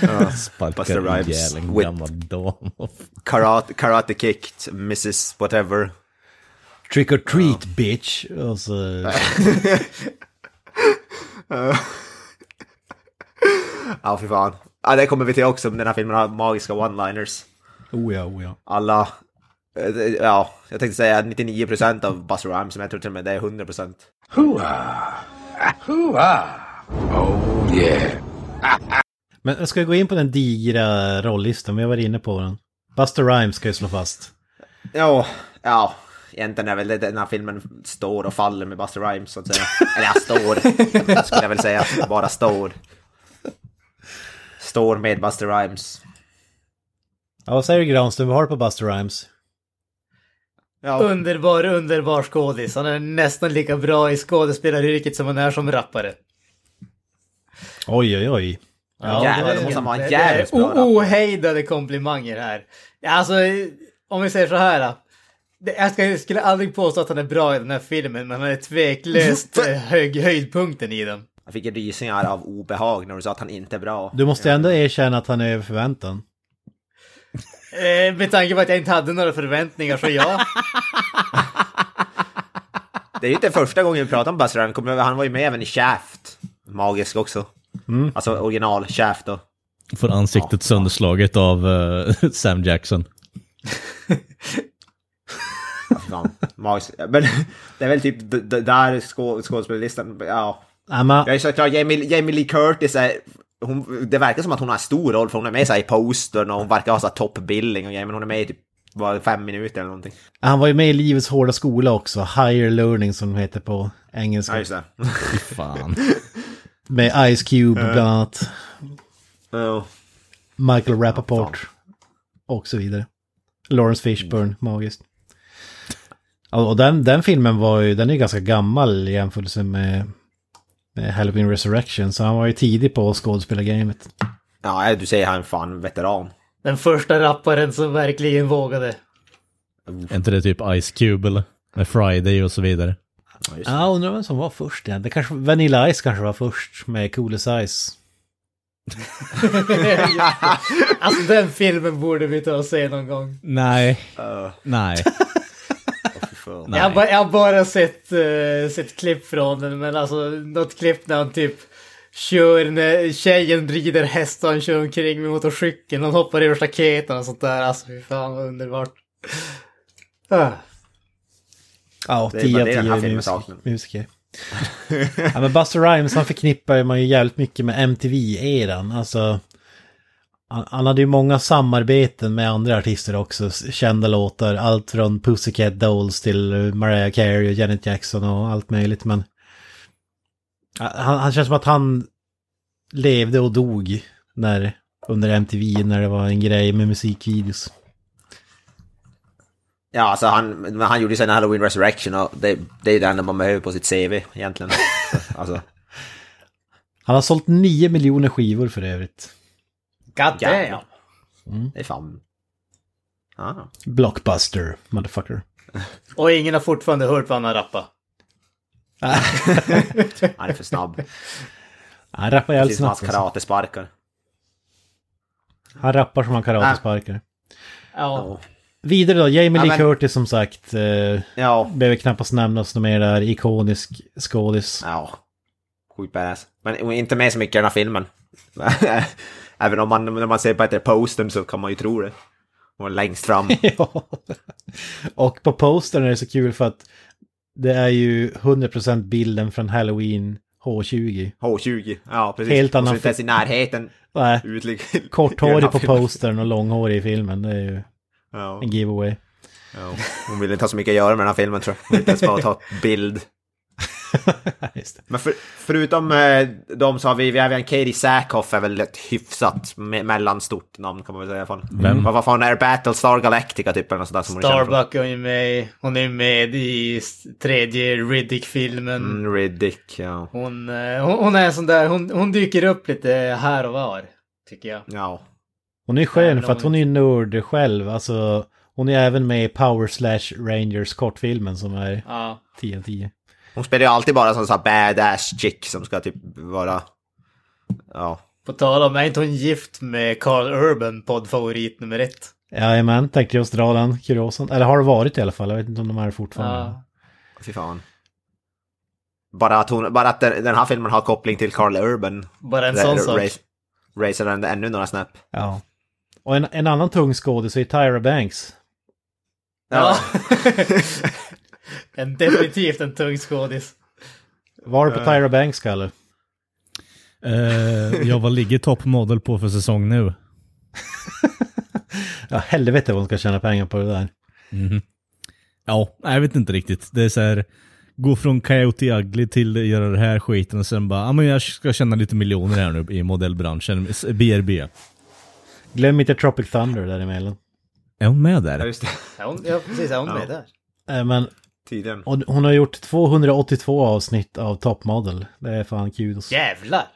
Ja, Sparkar ihjäl en with- gammal dam. karate, karate kicked Mrs. Whatever. Trick or treat bitch. Och så... Ja, fy fan. Ja, det kommer vi till också. Den här filmen har magiska one-liners. Oh ja, oh ja. Alla... eh, Ja, jag tänkte säga 99% av Buster Rhymes, men jag tror till och med det är 100%. Oh, yeah. Men jag ska gå in på den digra rollistan, vi har varit inne på den. Buster Rhymes ska jag slå fast. Ja, ja. Egentligen är väl det den här filmen står och faller med Buster Rhymes så att säga. Eller ja, står. Skulle jag väl säga. Bara står. Står med Buster Rhymes. Ja, vad säger du Granström, vad har du på Buster Rhymes? Ja, Underbar, underbar skådis. Han är nästan lika bra i skådespelaryrket som han är som rappare. Oj, oj, oj. Ja, jävlar, det- det måste han vara en jävligt bra. Ohejdade komplimanger här. Ja, Alltså, om vi säger så här. Jag ska- jag skulle aldrig påstå att han är bra i den här filmen, men han är tveklöst hög, höjdpunkten i den. jag fick rysningar av obehag när du sa att han inte är bra. Du måste ändå erkänna att han är över förväntan. Eh, med tanke på att jag inte hade några förväntningar så ja. Det är ju inte första gången vi pratar om ihåg, Han var ju med även i Shaft. Magisk också. Alltså original Shaft då. Får ansiktet sönderslaget av eh, Sam Jackson. Magisk. Men det är väl typ där skå, skådespelarlistan, ja. Ja, Jag är såklart, Jamie, Jamie Lee Curtis är... Hon, det verkar som att hon har en stor roll för hon är med i postern och hon verkar ha toppbilling och grejer, men hon är med i typ bara fem minuter eller någonting. han var ju med i Livets hårda skola också, Higher Learning som det heter på engelska. Ja, just det. Fan. Med Ice Cube bland annat. Ja. Michael Rappaport. Och så vidare. Lawrence Fishburne, magiskt. Ja, Och den, den filmen var ju, den är ganska gammal i jämförelse med, med Halloween Resurrection. Så han var ju tidig på skådespelargamet. ja, du säger han fan veteran. Den första rapparen som verkligen vågade. Är inte det typ Ice Cube eller? Med Friday och så vidare. Ja, just det. Undrar vem som var först igen. Det kanske, Vanilla Ice kanske var först med Coolest Ice. Alltså den filmen borde vi ta och se någon gång. Nej. Uh, Nej. Nej. Jag, har bara- jag har bara sett, uh, sett klipp från den, men alltså något klipp när han typ kör när tjejen rider häst och han kör omkring med motorcykeln. Han hoppar över staketen och sånt där. Alltså fy fan vad underbart. Ja, Det är 10 bara av det den här 10 filmen mus saknar. musiker. ja, men Buster Rhymes, han förknippar man ju jävligt mycket med MTV-eran. Alltså, han, han hade ju många samarbeten med andra artister också, kända låtar. Allt från Pussycat Dolls till Mariah Carey och Janet Jackson och allt möjligt. Men han, han känns som att han levde och dog när, under MTV när det var en grej med musikvideos. Ja, alltså han, han gjorde ju sen Halloween Resurrection och det, det är det enda man behöver på sitt CV egentligen. Så, alltså, Han har sålt 9 miljoner skivor för övrigt. God damn. Det är fan... Ah. Blockbuster, motherfucker. Och ingen har fortfarande hört vad han har rappat. Han är för snabb. Han rappar jävligt Precis som hans snabbt. Alltså. karatesparkar. Han rappar som han karatesparkar. Ja. Vidare då, Jamie Ja, Lee men- Curtis som sagt. Eh, Ja, behöver knappast nämnas något mer där. Ikonisk skådis. ja. Sjukt badass. Men inte med så mycket i den här filmen. Även om man, när man ser på ett postern så kan man ju tro det. Och längst fram. ja. Och på postern är det så kul för att det är ju 100% bilden från Halloween H20. H20. Ja, precis. Helt Och annan så inte ens i närheten. Nej, Utlig. korthårig på postern och långhårig i filmen. Det är ju Ja, en giveaway. ja. Hon vill inte ha så mycket att göra med den här filmen tror jag. Hon vill inte ens bara ta bild. Just det. Men för, förutom eh, de så har vi, vi har även Katie Sackhoff är väl ett hyfsat me mellanstort namn kan man väl säga i alla fall. Vem? Vad, vad fan är? Battlestar Galactica typ eller något sånt där som hon är? Starbuck ju med. Hon är med i tredje Riddick-filmen. Mm, Riddick, ja. Hon, eh, hon, hon är en sån där, hon, hon dyker upp lite här och var. Tycker jag. Ja. Hon är skön för att hon är nörd själv. Alltså, hon är även med i Power Slash Rangers kortfilmen som är Ja. 10 av 10. Hon spelar ju alltid bara som sån här badass chick som ska typ vara... Ja. På tal om, är inte hon gift med Carl Urban, poddfavorit nummer ett? Jajamän, tänkte just dra den kuriosan. Eller har det varit i alla fall, jag vet inte om de är fortfarande. Ja. Fy fan. Bara att, hon, bara att den här filmen har koppling till Carl Urban. Bara en sån sak. Race- Racer den ännu några snäpp. Ja. Och en, en annan tung skådis är Tyra Banks. Ja. en definitivt en tung skådis. Var det på Tyra Banks, Kalle? Eh, jag vad ligger toppmodell på för säsong nu? Ja, helvete vad hon ska tjäna pengar på det där. Ja, nej, jag vet inte riktigt. Det är så här, gå från Coyote Ugly till att göra det här skiten och sen bara, ja men jag ska tjäna lite miljoner här nu i modellbranschen, BRB. Glöm inte Tropic Thunder däremellan. Är hon med Ja, där? just det. Ja, hon, ja precis, är hon med där? Äh, men Tydligen. och hon har gjort 282 avsnitt av Top Model. Det är fan kudos. Jävlar!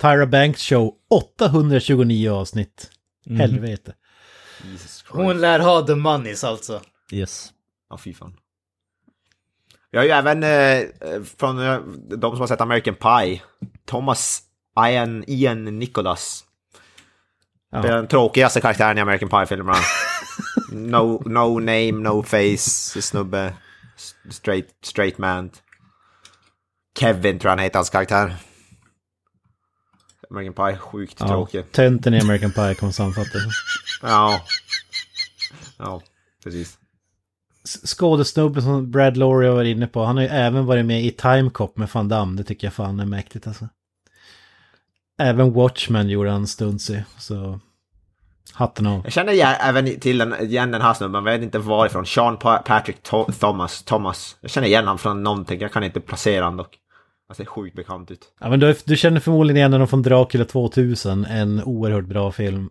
Tyra Banks show 829 avsnitt. Helvete. Jesus Christ. Hon lär ha the moneys alltså. Yes. Ja, fy fan. Jag har ju även eh, från eh, de som har sett American Pie, Thomas Ian, Ian Nicholas. Ja. Det är den tråkigaste karaktären i American Pie-filmerna. no, no name, no face, snubbe. Straight, straight man. Kevin tror jag han heter, hans karaktär. American Pie, sjukt Ja, tråkig. tönten i American Pie kommer sammanfatta det. Ja. Ja, precis. Skådesnubben som Brad Laurie var inne på, han har ju även varit med i Time Cop med Van Damme. Det tycker jag fan är mäktigt alltså. Även Watchmen gjorde han stunds i, så hatten av. Jag känner igen, även till den, igen den här snubben, men jag vet inte varifrån. Sean Pa- Patrick To- Thomas, Thomas. Jag känner igen honom från någonting, jag kan inte placera honom dock. Det är sjukt bekant ut. Ja men du, du känner förmodligen igen honom från Dracula 2000, en oerhört bra film.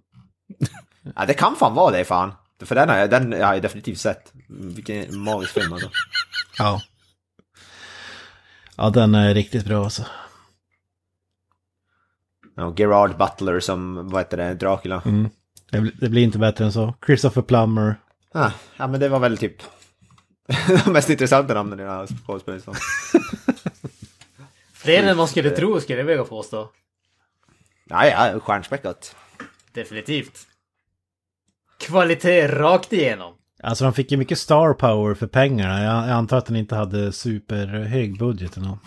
Ja, det kan fan vara det fan. För den har jag, den har jag definitivt sett. Vilken magisk film alltså. Ja. Ja den är riktigt bra alltså. Ja, Gerard Butler som, vad heter det, Dracula. Mm. Det, blir- det blir inte bättre än så. Christopher Plummer. Ah, ja men det var väl typ de mest intressanta namnen i den här skådespelarlistan. Fler än man skulle tro skulle jag vilja påstå. Ja, ja, stjärnspäckat. Definitivt. Kvalitet rakt igenom. Alltså de fick ju mycket star power för pengarna. Jag, antar att den inte hade superhög budget eller.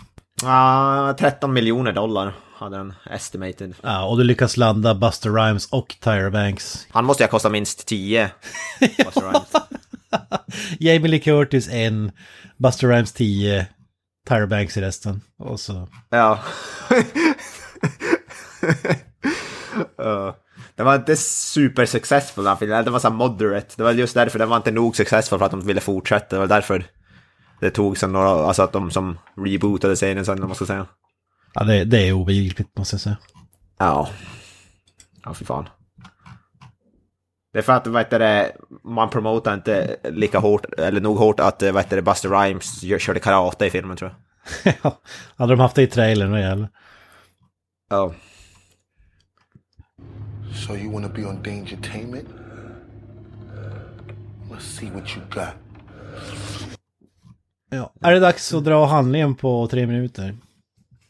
Ja, 13 miljoner dollar hade den estimated. Ja, och du lyckas landa Buster Rhymes och Tyra Banks. Han måste ju ha kostat minst 10. Buster Rhymes. Jamie Lee Curtis en, Buster Rhymes 10, Tyra Banks i resten. Och så... Ja. Ja. Den var inte super successful den filmen, den var så moderate. Det var just därför den var inte nog successful för att de ville fortsätta. Det var därför det tog sen några, alltså att de som rebootade serien sen, om man ska säga. Ja, det, det är obegripligt måste jag säga. Ja. Ja, fy fan. Det är för att, vad heter det, man promotar inte lika hårt, eller nog hårt att, vad heter det, Buster Rhymes gör- körde karate i filmen tror jag. Ja, hade de haft det i trailern, då jävlar. Ja. So you want to be on Dangertainment? Let's see what you got. Ja. Är det dags att dra handlingen på tre minuter?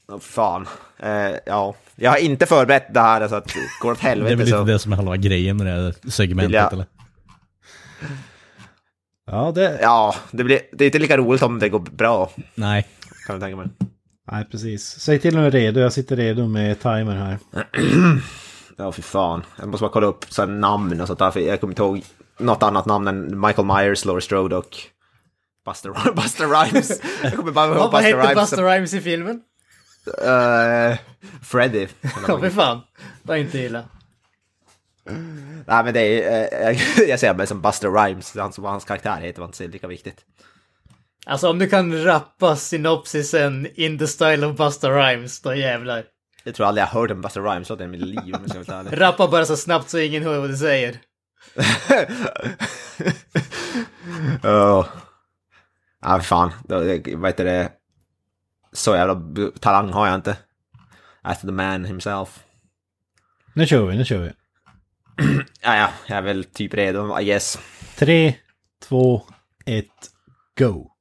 Oh, fan. Eh, ja. Jag har inte förberett det här så att det går åt Det är helvete väl lite så. det som är halva grejen med det här segmentet jag- eller? Ja, det... Ja, det, blir, det är inte lika roligt om det går bra, Nej. kan jag tänka mig. Nej, precis. Säg till när du är redo. Jag sitter redo med timer här. Ja, fy fan. Jag måste bara kolla upp så här namn och sånt där, för jag kommer inte ihåg något annat namn än Michael Myers, Laurie Strode och Buster, Buster Rhymes. Jag kommer bara ihåg Vad Buster hette Rhymes. Buster Rhymes i filmen? Uh, Freddy. Ja, för fan. Var inte illa. Nej, men det är, eh, jag, ser mig som Buster Rhymes, han som hans karaktär heter var inte så lika viktigt. Alltså om du kan rappa synopsisen in the style of Busta Rhymes, då jävlar. Jag tror aldrig jag hört en Buster Rhymes låt i mitt liv. om jag ska vara ärlig. Rappa bara så snabbt så ingen hör vad du säger. Ja, Ja, fan. Då- det- Vad heter det? Så jävla talang har jag inte. As the man himself. Nu kör vi, nu kör vi. Ja, ja, jag är väl typ redo, I guess. Tre, två, ett, go.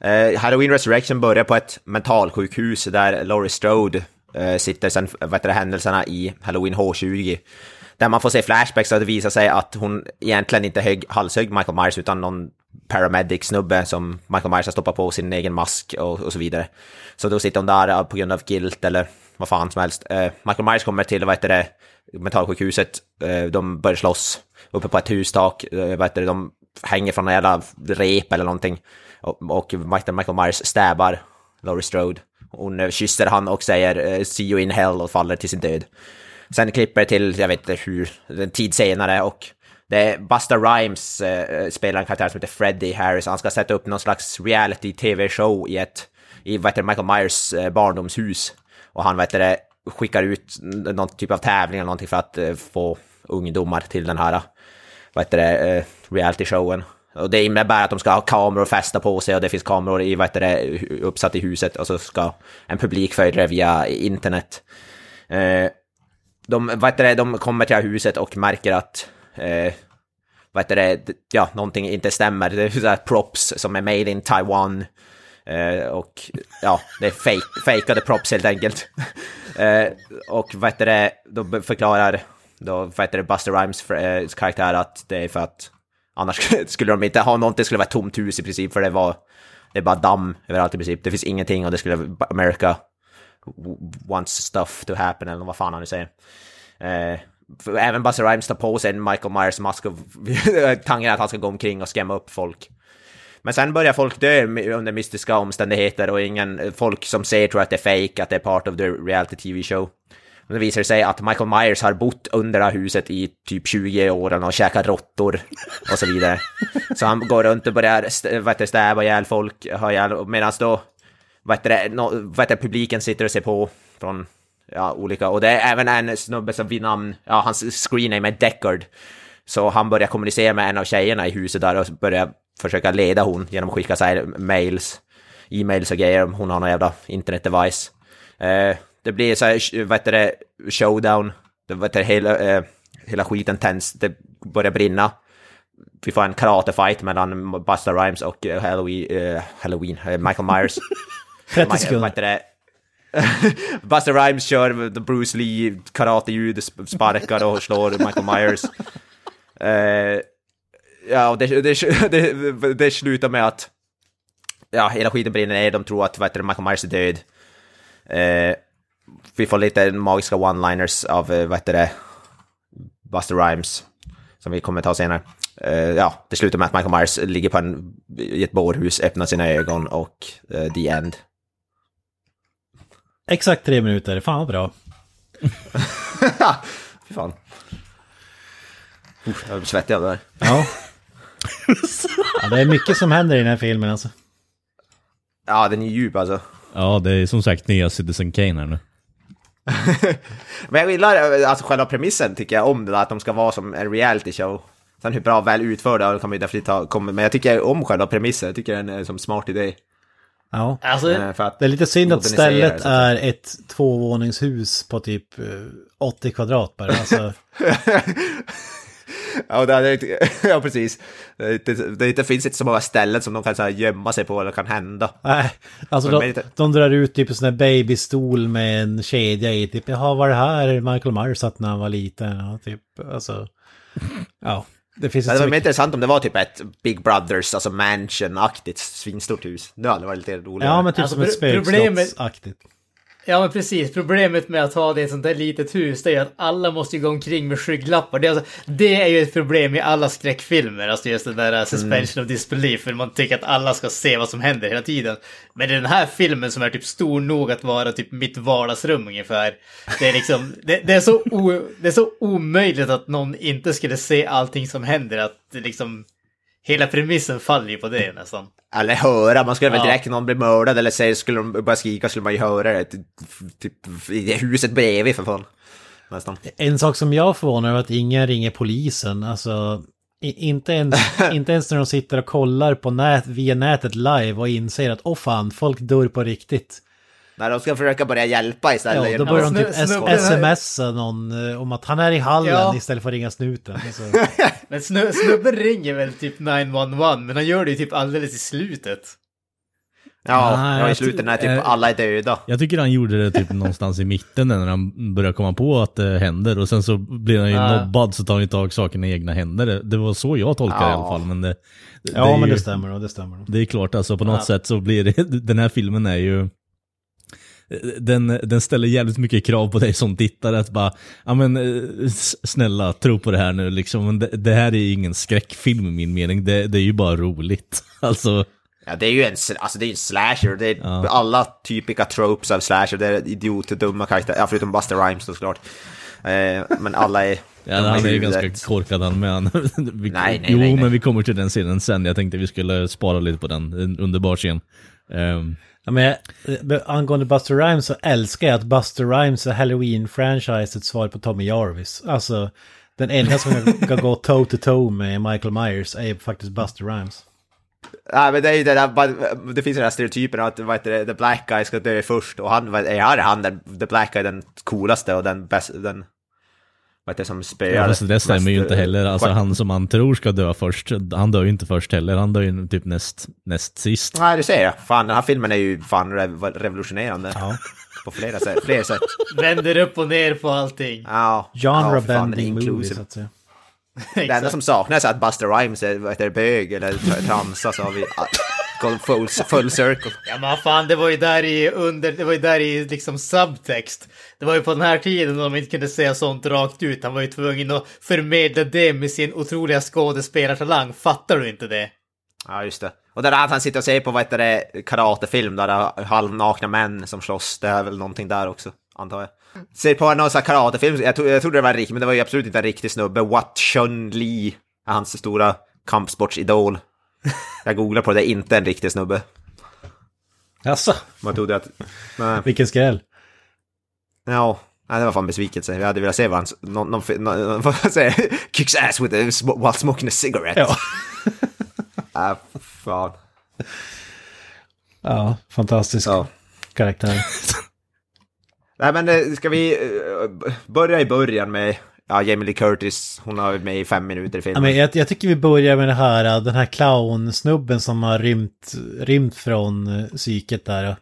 Eh, Halloween Resurrection börjar på ett mentalsjukhus där Laurie Strode eh, sitter sen vad det, händelserna i Halloween H20. Där man får se flashbacks att det visar sig att hon egentligen inte högg, halshögg Michael Myers utan någon paramedic-snubbe som Michael Myers har stoppat på sin egen mask och, och så vidare. Så då sitter hon där på grund av guilt eller vad fan som helst. Eh, Michael Myers kommer till, vad heter det, mentalsjukhuset. Eh, de börjar slåss uppe på ett hustak. Eh, vad heter det, de hänger från en jävla rep eller någonting. Och, och Michael Michael Myers stäbar Laurie Strode. Hon eh, kysser han och säger eh, “See you in hell” och faller till sin död. Sen klipper det till, jag vet inte hur, en tid senare och det är Busta Rhymes eh, eh, spelar en karaktär som heter Freddie Harris. Han ska sätta upp någon slags reality-tv-show i ett, i vad heter det, Michael Myers eh, barndomshus. Och han, vad heter det, skickar ut någon typ av tävling eller någonting för att eh, få ungdomar till den här, eh, vad heter det, eh, reality-showen. Och det innebär att de ska ha kameror fästa på sig och det finns kameror i, vad heter det, uppsatt i huset och så ska en publik följa det via internet. Eh, de, vad heter det, de kommer till det här huset och märker att eh, vad heter det, ja, någonting inte stämmer. Det är så här props som är made in Taiwan. Eh, och ja, det är fake, fejkade props helt enkelt. eh, och vad heter det, då förklarar då, vad heter det, Buster Rhymes eh, karaktär att det är för att annars skulle de inte ha någonting, det skulle vara ett tomt hus i princip, för det var, det är bara damm överallt i princip. Det finns ingenting och det skulle, America wants stuff to happen, eller vad fan han nu säger. Eh, Även Buster Rhymes tar på sig en Michael Myers mask och tanken att han ska gå omkring och skrämma upp folk. Men sen börjar folk dö under mystiska omständigheter och ingen, folk som ser tror att det är fake, att det är part of the reality TV show. Men det visar sig att Michael Myers har bott under det här huset i typ 20 år och käkat råttor och så vidare. Så han går runt och börjar vad heter stäba ihjäl folk, medan då vad heter no, vad heter publiken sitter och ser på från ja, olika, och det är även en snubbe som vid namn, ja, hans screenname är Deckard. Så han börjar kommunicera med en av tjejerna i huset där och börjar försöka leda hon genom att skicka så här mails, e-mails och grejer om hon har någon jävla internetdevice. Eh, det blir så här, vad heter det, showdown, det, vad heter det, hela, eh, hela skiten tänds, det börjar brinna. Vi får en karatefight mellan Busta Rhymes och eh, Halloween, eh, Halloween eh, Michael Myers. 30 Vad sekunder. heter det? Buster Rhymes kör Bruce Lee karate-ljud, sp- sparkar och slår Michael Myers. Eh, ja, och det, det, det, det slutar med att ja, hela skiten brinner ner, de tror att det, Michael Myers är död. Eh, vi får lite magiska one-liners av, eh, det, Buster Rhymes, som vi kommer ta senare. Eh, ja, det slutar med att Michael Myers ligger på en, i ett bårhus, öppnar sina ögon och the end. Exakt tre minuter, fan vad bra. Fy fan. Uff, jag blir svettig av det där. Ja. ja. Det är mycket som händer i den här filmen alltså. Ja, den är djup alltså. Ja, det är som sagt nya Citizen Kane här nu. Men jag gillar eh, alltså själva premissen tycker jag om det där, att de ska vara som en reality show. Sen hur bra väl utförda kan man ju definitivt ta, kommer, men jag tycker om själva premissen, jag tycker den är som smart idé. Ja. Alltså, Eh, För att Det är lite synd att stället är ett tvåvåningshus på typ eh, 80 kvadrat bara. Alltså, Ja, det, det, ja precis. Det, det, det, det finns inte så många ställen som de kan så här, gömma sig på eller kan hända. nej, alltså Men de, de drar ut typ en sån där babystol med en kedja i. Typ, jaha, var det här Michael Myers satt när han var liten? Ja, typ, alltså. Ja, det finns Det var mer intressant om det var typ ett Big Brothers, alltså mansion-aktigt svinstort hus. Det hade varit lite roligare. Ja, men typ Alltså, som ett spökslottsaktigt. Ja men precis, problemet med att ha det i ett sånt där litet hus det är ju att alla måste ju gå omkring med skygglappar. Det är, alltså, det är ju ett problem i alla skräckfilmer, alltså just den där suspension suspension of disbelief, för man tycker att alla ska se vad som händer hela tiden. Men i den här filmen som är typ stor nog att vara typ mitt vardagsrum ungefär, det är liksom, det, det, är, så o, det är så omöjligt att någon inte skulle se allting som händer, att liksom hela premissen faller ju på det nästan. Eller höra, man skulle väl direkt någon bli mördad eller säga, skulle de börja skrika skulle man ju höra det. Typ i huset bredvid för fan. Nästan. En sak som jag förvånar över att ingen ringer polisen. Alltså, inte ens, inte ens när de sitter och kollar på nät, via nätet live och inser att åh fan, folk dör på riktigt. Nej, de ska försöka börja hjälpa Ja, istället. då börjar de snu- typ snubben smsa någon eh, om att han är i hallen Ja. istället för att ringa snuten. Men snö, snubben ringer väl typ 911, men han gör det ju typ alldeles i slutet. Ja, Nej, ja, i slutet när ty- typ eh, alla är döda. Jag tycker han gjorde det typ någonstans i mitten när han börjar komma på att det händer och sen så blir han ju Ja. mobbad så tar han ju tag i saken i egna händer. Det- var så jag tolkar det i Ja. alla fall. Men det, det, ja, men ju, det stämmer nog, det stämmer. Det är klart alltså på något Ja. sätt så blir det, den här filmen är ju den, den ställer jävligt mycket krav på dig som tittare att bara, ja men eh, snälla tro på det här nu liksom, det, det här är ingen skräckfilm i min mening, det, det är ju bara roligt. Alltså, Ja, det är ju en, alltså, det är en slasher. Det är Ja. alla typiska tropes av slasher. Det är idioter, dumma karaktärer. Ja, förutom Buster Rhymes då såklart. Eh, men alla är... ja, han är ju ganska korkad han med. Vi, Nej, nej, jo, nej, men vi kommer till den scenen sen, jag tänkte vi skulle spara lite på den, en underbar scen. Ehm, Ja, men eh, angående Buster Rhymes så älskar jag att Buster Rhymes är Halloween-franchisets svar på Tommy Jarvis. Alltså, den enda som kan gå toe-to-toe med Michael Myers är faktiskt Buster Rhymes. Nej, men det är ju det där, det finns den här stereotypen att vad heter det, the black guy ska dö först och han, vad- är han, han den, the black guy den coolaste och den bästa, den, vad heter det som spöar? Ja, fast det stämmer ju mest, inte eh, heller. Alltså han som man tror ska dö först, han dör ju inte först heller. Han dör ju typ näst, näst sist. Nej, du ser jag. Fan, den här filmen är ju fan rev- revolutionerande. Ja. På flera sätt. Flera sätt. Vänder upp och ner på allting. Ja. ja, den är Genre-bending movie, så att säga. Det enda som saknas är att Buster Rhymes är, vad heter det, bög eller tra- transa så har vi gått full, full circle. Ja men fan, det var ju där i under, det var ju där i liksom subtext. Det var ju på den här tiden de inte kunde säga sånt rakt ut. Han var ju tvungen att förmedla det med sin otroliga skådespelartalang. Fattar du inte det? Ja, just det. Och det där att han sitter och ser på, vad heter det, karatefilm där det är halvnakna män som slåss, det är väl någonting där också, antar jag. Ser på någon sån här karatefilm, jag, tro, jag trodde det var en riktig, men det var ju absolut inte en riktig snubbe. What Chun Li är hans stora kampsportsidol. Jag googlar på det, det är inte en riktig snubbe. Jaså, Man trodde att... Nej. vilken skräll. Ja, nej, det var fan besvikelse. Jag hade velat se vad han... Någon, någon, någon, vad säger? Kicks ass with a, while smoking a cigarette. Ja. Äh, fan. Ja, fantastisk Ja. karaktär. Nej men eh, ska vi eh, börja i början med ja, Jamie Lee Curtis, hon har varit med i fem minuter i Ja, filmen. men jag, jag tycker vi börjar med det här, den här clownsnubben som har rymt, rymt från psyket där.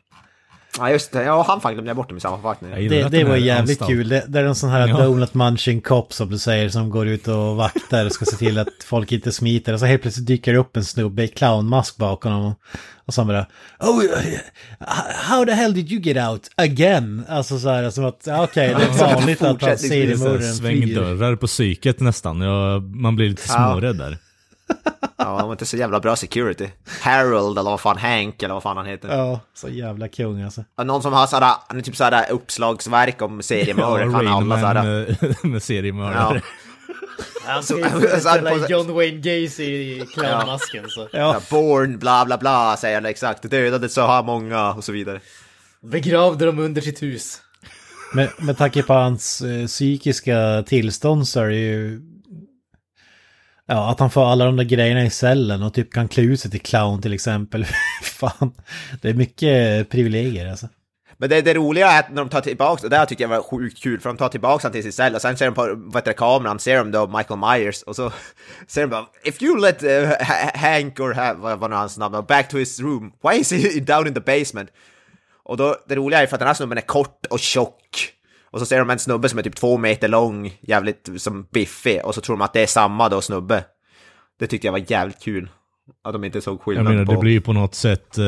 Ja just det, ja han fan glömde jag bort dem i sammanfattningen. Det, det var jävligt anstalt- kul. Det, det är en sån här Ja. donut munching cop som du säger som går ut och vaktar och ska se till att folk inte smiter. Och så helt plötsligt dyker det upp en snubbe i clownmask bakom honom. Och så bara Oh, how the hell did you get out again? Alltså så här som att, okej, det är vanligt att han Fortsättningsvis ser mördaren flyr. Svängdörrar på psyket nästan. Ja, man blir lite smårädd där. Ja, de var inte så jävla bra security. Harold eller vad fan, Hank eller vad fan han heter. Ja, så jävla kung alltså. Ja, Någon som har sådär, han är typ sådär uppslagsverk om seriemördare, kan alla sådär. med, med seriemördare. Han ska ju John Wayne Gacy i clownmasken så. Ja, Ja. Born, bla bla bla, säger han exakt. Dödade så här många och så vidare. Begravde dem under sitt hus. med, med tanke på hans eh, psykiska tillstånd så är det ju... Ja, att han får alla de där grejerna i cellen och typ kan klä ut sig till clown till exempel. Fan, det är mycket privilegier alltså. Men det, det roliga är att när de tar tillbaka, och det här tycker jag var sjukt kul, för de tar tillbaka han till sin cell och sen ser de på vad heter det, kameran, ser de då Michael Myers och så ser de bara If you let uh, Hank or ha, vad var nu hans namn var, back to his room, why is he down in the basement? Och då, det roliga är för att den här snubben är kort och tjock. Och så ser de en snubbe som är typ två meter lång, jävligt som biffig, och så tror de att det är samma då snubbe. Det tyckte jag var jävligt kul. Att de inte såg Jag skillnad menar, på... det blir ju på något sätt eh,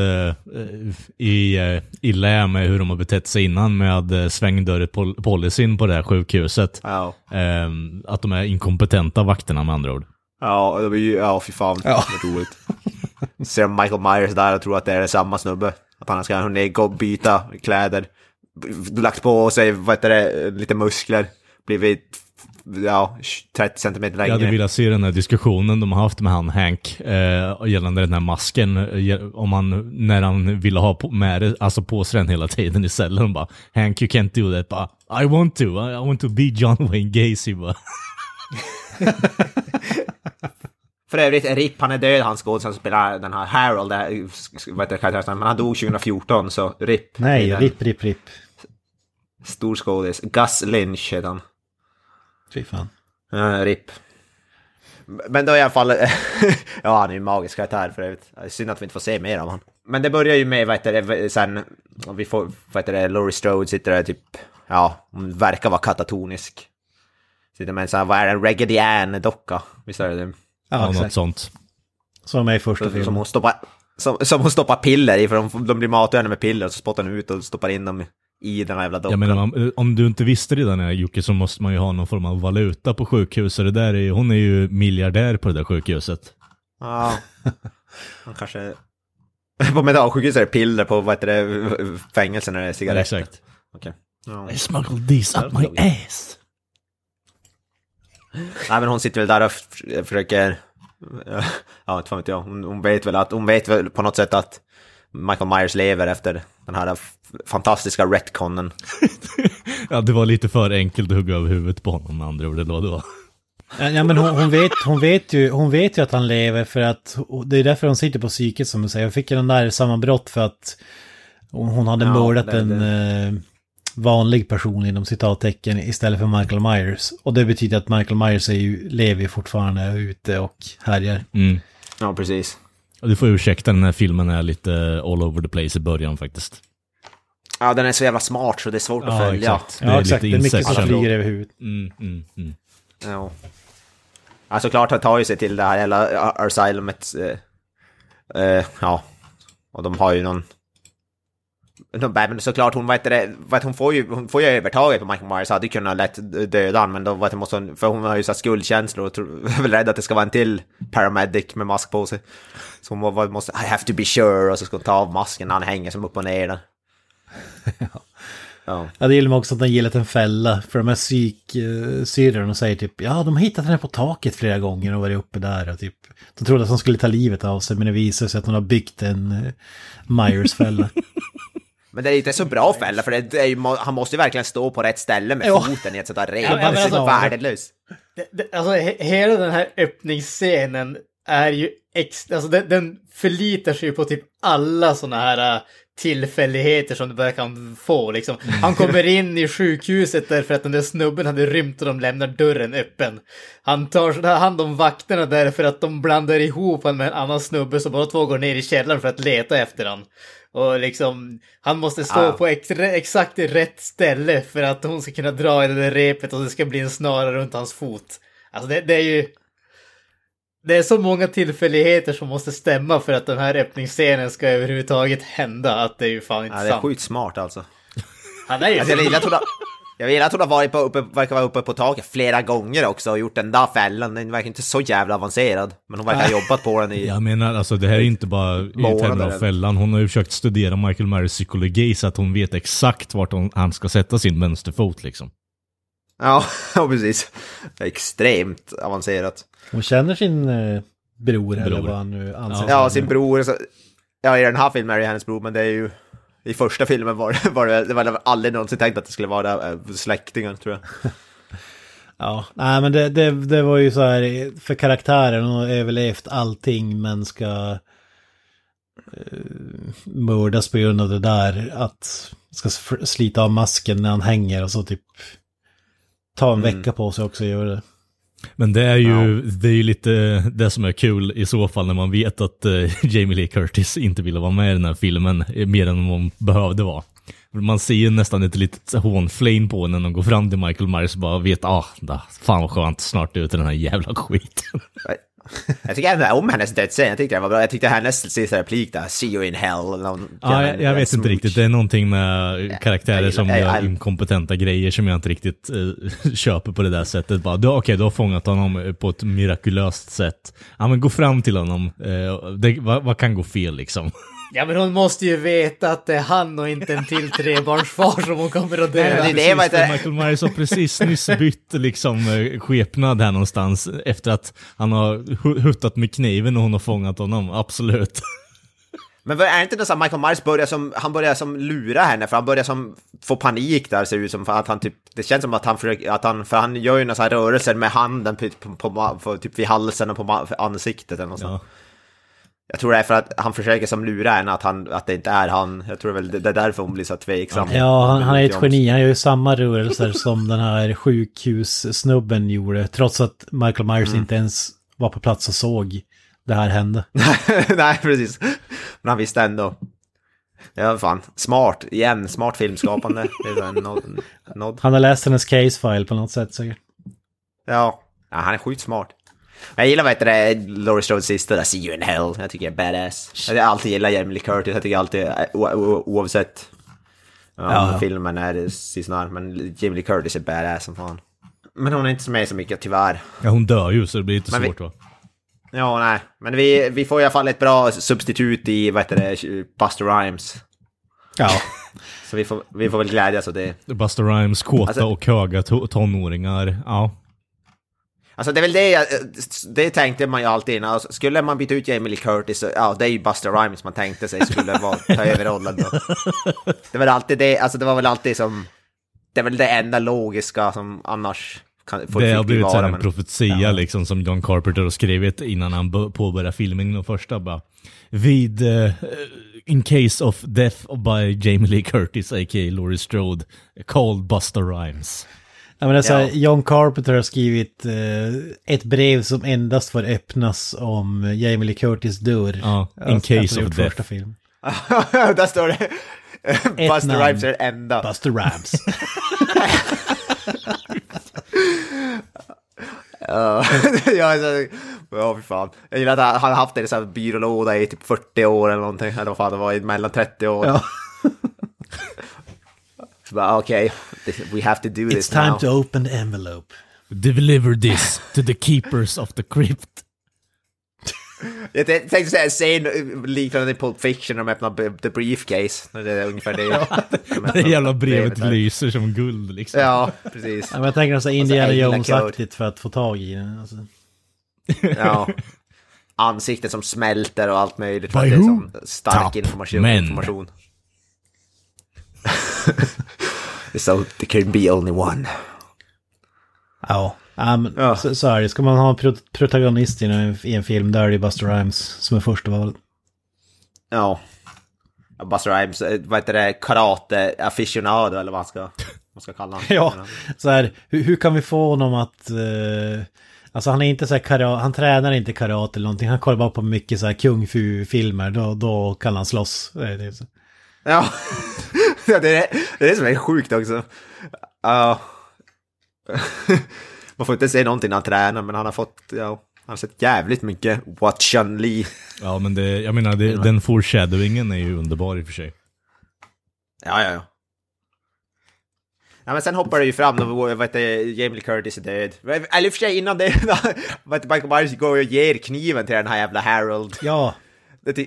i, uh, i lä med hur de har betett sig innan med uh, svängdörr-policyn på det här sjukhuset. Ja. Ehm, att de är inkompetenta vakterna med andra ord. Ja, det var ju, ja fy fan, ja. vad roligt. Ser Michael Myers där och tror att det är samma snubbe. Att han ska hunnit gå och byta kläder. Lagt på sig, vad heter det, lite muskler. Blivit ja, 30 centimeter Jag längre. hade velat se den här diskussionen de har haft med han Hank eh, gällande den här masken. eh, Om han, när han ville ha på, med det, alltså på sig den hela tiden i cellen. Bara, Hank you can't do that. Bara, I want to, I, I want to be John Wayne Gacy. Bara. För övrigt, RIP, han är död, han skådespelaren som spelar den här Harold, vad heter karaktären, men han dog 2014, så RIP. Nej, ripp, ripp, ripp. Stor skådis. Gus Lynch heter han. Fy fan. Uh, RIP. Men då i alla fall, ja han är ju en magisk karaktär för övrigt. Synd att vi inte får se mer av honom. Men det börjar ju med, vad heter det, sen, vi får, vad heter det, Laurie Strode sitter där typ, ja, hon verkar vara katatonisk. Sitter med en sån här, vad är det, en Raggedy Ann-docka, visst är det det? Ja, Ja, något sånt. Som är i första Som filmen. hon stoppar, som, som hon stoppar piller i, för de, de blir matade med piller, och så spottar hon ut och stoppar in dem i den här jävla dockan. Jag menar, om, om du inte visste redan eh, Jocke så måste man ju ha någon form av valuta på sjukhuset. Det där är, hon är ju miljardär på det där sjukhuset. Ja, han kanske... På mentalsjukhus är det piller, på vad heter det, fängelsen är det cigaretter. Exakt. Okej. Ja. I smuggled these up my ass. Nej men hon sitter väl där och försöker... Ja, inte fan vet jag. Hon, hon vet väl att, hon vet väl på något sätt att Michael Myers lever efter den här fantastiska retconen. Ja, det var lite för enkelt att hugga över huvudet på honom med andra ord. Det var det var. Ja, men hon, hon, vet, hon, vet ju, hon vet ju att han lever för att det är därför hon sitter på psyket som du säger. Hon fick ju den där sammanbrott för att hon, hade Ja, mördat det- en eh, vanlig person inom citattecken istället för Michael Myers. Och det betyder att Michael Myers är ju, lever fortfarande ute och härjar. Mm. Ja, precis. Du får ursäkta, den här filmen är lite all over the place i början faktiskt. Ja, den är så jävla smart så det är svårt att Ja, följa. exakt. Det Ja, är exakt. Det lite är mycket som flyger över huvudet. Mm, mm, mm. Ja. Alltså klart han tar ju sig till det här hela asylumet. Eh, eh, ja. Och de har ju någon... Men såklart hon, vet det, vet, hon, får ju, hon får ju övertaget på Michael Myers, hade kunnat lätt döda han, men då vet, måste hon, för hon har ju så skuldkänslor och är väl rädd att det ska vara en till paramedic med mask på sig. Så hon må- måste, I have to be sure, och så ska hon ta av masken när han hänger som upp och ner där. Ja. Ja, det gillar mig också att den gillat en fälla. För de här psyksyrrorna säger typ ja, de har hittat henne på taket flera gånger och varit uppe där och typ. De trodde att hon skulle ta livet av sig men det visar sig att hon har byggt en eh, Myers-fälla. Men det är inte så bra fälla, för det, är ju, han måste ju verkligen stå på rätt ställe med Ja. foten i ett sånt där rep. Ja, det är alltså- så det, alltså he, hela den här öppningsscenen är ju ex, alltså den, den förlitar sig ju på typ alla såna här äh, tillfälligheter som du bara kan få liksom. Han kommer in i sjukhuset därför att den där snubben hade rymt och de lämnar dörren öppen. Han tar hand om vakterna därför att de blandar ihop honom med en annan snubbe som bara två går ner i källaren för att leta efter honom. Och liksom, han måste stå Ah. på ex exakt rätt ställe för att hon ska kunna dra i det där repet och det ska bli en snara runt hans fot. Alltså det, det är ju... Det är så många tillfälligheter som måste stämma för att den här öppningsscenen ska överhuvudtaget hända att det är ju fan inte Ja, det är sant. sjukt smart alltså. Han är ju... alltså jag hon har, jag gillar att hon har varit på, uppe, verkar vara uppe på taket flera gånger också och gjort den där fällan. Den verkar inte så jävla avancerad. Men hon verkar ha jobbat på den i... Jag menar, alltså det här är inte bara i termer av eller? fällan. Hon har ju försökt studera Michael Myers psykologi så att hon vet exakt vart hon, han ska sätta sin vänsterfot liksom. Ja, ja, precis. Extremt avancerat. Hon känner sin eh, bror, eller Bror. vad han nu anser. Ja, sin bror. Så, ja, i den här filmen är det hennes bror, men det är ju... I första filmen var det, var det, det var aldrig någonsin tänkt att det skulle vara äh, släktingar, tror jag. Ja, nej men det, det, det var ju så här för karaktären, hon har överlevt allting men ska eh, mördas på grund av det där. Att ska slita av masken när han hänger och så typ ta en vecka på sig också och göra det. Men det är ju, det är ju lite det som är kul i så fall när man vet att eh, Jamie Lee Curtis inte ville vara med i den här filmen eh, mer än hon behövde vara. Man ser ju nästan ett litet hånflame på henne när de går fram till Michael Myers och bara vet, ah, da, fan vad skönt, snart ut i den här jävla skiten. Jag tycker även om hennes dödsscen, jag tyckte det var bra. Jag tyckte hennes sista replik där, see you in hell. någon- Ja, jag, jag vet inte riktigt, det är någonting med karaktärer jag som gör inkompetenta grejer som jag inte riktigt eh, köper på det där sättet. Bara, du, okej, du har fångat honom på ett mirakulöst sätt. Ja, men gå fram till honom. Eh, det, vad, vad kan gå fel liksom? Ja, men hon måste ju veta att det är han och inte en till trebarnsfar som hon kommer att döda. men det är Precis, det- Michael Myers har precis nyss bytt liksom eh, skepnad här någonstans efter att han har hu- huttat med kniven och hon har fångat honom, absolut. Men är det inte det så att Michael Myers börjar som, han börjar som lura henne, för han börjar som få panik där ser det ut som, för att han typ, det känns som att han försöker, att han, för han gör ju några så här rörelser med handen på, på, på, på typ vid halsen och på ansiktet eller något Ja. Jag tror det är för att han försöker som lura henne, att, han, att det inte är han. Jag tror väl det, det är därför hon blir så tveksam. Ja, han, han är ett geni. Han gör ju samma rörelser som den här sjukhussnubben gjorde. Trots att Michael Myers Mm. inte ens var på plats och såg det här hända. Nej, precis. Men han visste ändå. Ja, fan. Smart. Igen, smart filmskapande. Nod. nod. Han har läst hennes case file på något sätt säkert. Ja. ja, han är sjukt smart. Jag gillar vad heter det, Laurie Strodes sista där, See you in hell. Jag tycker det är badass. Jag har alltid gillat Jamie Lee Curtis, jag tycker alltid, eh, oavsett om Ja. filmen är sådär, men Jamie Lee Curtis är badass som fan. Men hon är inte med så mycket tyvärr. Ja, hon dör ju så det blir Men vi- svårt va? Ja, nej. Men vi, vi får i alla fall ett bra substitut i, vad heter det, Buster Rhymes. Ja. Så vi får, vi får väl glädjas åt det. Buster Rhymes kåta Alltså- och höga to- tonåringar, ja. Alltså det är väl det jag, det tänkte man ju alltid innan. Alltså, skulle man byta ut Jamie Lee Curtis, ja det är ju Buster Rhymes man tänkte sig skulle vara, ta över rollen då. Det var alltid det, alltså det var väl alltid som, det är väl det enda logiska som annars kan, Det har blivit vara, en men- profetia liksom som John Carpenter har skrivit innan han påbörjade filmningen av första bara. Vid, eh, in case of death by Jamie Lee Curtis, a.k.a. Laurie Strode, called Buster Rhymes. Ja, men det är så här, Ja. John Carpenter har skrivit eh, ett brev som endast får öppnas om Jamie Lee Curtis dör. Ja, in Alltså, case efter of death. Första film. Där står det, Buster. Rhymes är enda. Buster Rams. Ja, ja, alltså, ja fy fan. Jag gillar att han har haft det i en sån här byrålåda i typ 40 år eller någonting. Eller vad fan det var, i mellan 30 år. Ja. Så bara, okej, we have to do this It's time now. to open the envelope. Deliver this to the keepers of the crypt. Jag tänkte säga en scen liknande Pulp Fiction när de öppnar the briefcase. Det är ungefär det. Det jävla brevet lyser som guld liksom. Ja, precis. Ja, men jag tänker så här Indiana Jones-aktigt för att få tag i den. Alltså. Ja. Ansiktet som smälter och allt möjligt. för By att det är som stark Top information. men. information. so there can be only one. Ja, men Ja. Så, så är det. Ska man ha en pro protagonist i en, i en film, där är det Buster Rhymes som är första valet. Ja. Buster Rhymes, eh, vad heter det, karate aficionado eller vad man ska, man ska kalla honom. Ja, så här, hur, hur kan vi få honom att... eh, alltså han är inte så här kara, han tränar inte karate eller någonting. Han kollar bara på mycket så här kung fu-filmer. Då, då kan han slåss. Det är det. så. Ja, ja det, är, det är det som är sjukt också. Ja. Man får inte se någonting när han tränar, men han har fått, ja, han har sett jävligt mycket What Chun Li. Ja men det, jag menar det, den foreshadowingen är ju underbar i och för sig. Ja, ja, ja. Ja, men sen hoppar det ju fram, då, vad heter det, Jamie Lee Curtis är död. Eller i och för sig innan det, vad heter Michael Myers går och ger kniven till den här jävla Harold. Ja, Det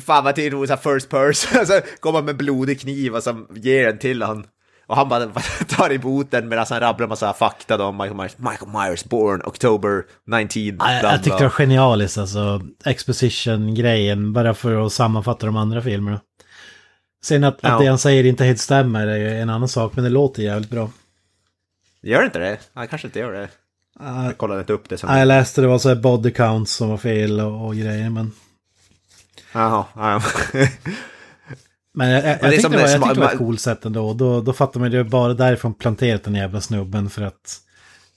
Fan vad det är roligt, så first person, alltså kommer med blodig kniv och så ger den till han. Och han bara tar emot den medan han rabblar massa fakta om Michael Myers. Michael Myers, born October 19, bla, jag, bla. jag tyckte det var genialiskt alltså. Exposition-grejen, bara för att sammanfatta de andra filmerna. Sen att, Ja. att det han säger inte helt stämmer är ju en annan sak, men det låter jävligt bra. Gör det inte det? Han kanske inte gör det. Jag kollade inte upp det. Som... Ja, jag läste det var så här body counts som var fel och, och grejer, men... Jaha, ja. Men jag, jag, jag det är tyckte det var, jag tyckte det var ett coolt sätt ändå. Då, då fattar man det bara därifrån planterat den jävla snubben för att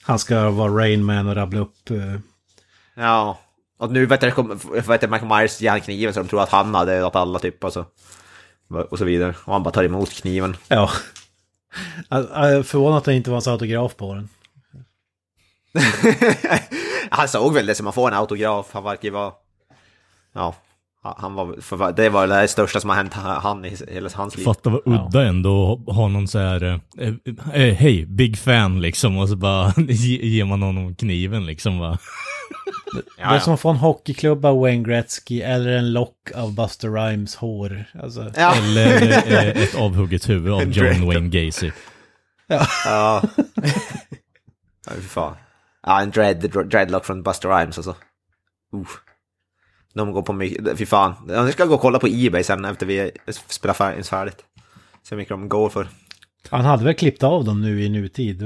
han ska vara Rain Man och rabbla upp... eh, ja. Och nu vet jag, vet jag Michael Myers ger kniven så de tror att han hade dödat alla typ och så. Och så vidare. Och han bara tar emot kniven. ja. Förvånad att det inte var hans autograf på den. han såg väl det som att få en autograf. Han verkar ju vara... Ja. Han var, för det var det största som har hänt han i hela hans liv. Fatta vad udda ändå att ha någon så här, eh, eh, hej, big fan liksom, och så bara ge- ger man honom kniven liksom va. Det är som att få en hockeyklubb av Wayne Gretzky eller en lock av Buster Rhymes hår. Alltså, Ja. Eller eh, ett avhugget huvud av John. Wayne Gacy. Ja. ja, fy fan. Ja, en dread, dreadlock från Buster Rhymes alltså. Uh. De går på mycket, fy fan. Jag ska gå och kolla på Ebay sen efter vi spelar fär- färdigt. Se hur mycket de går för. han hade väl klippt av dem nu i nutid.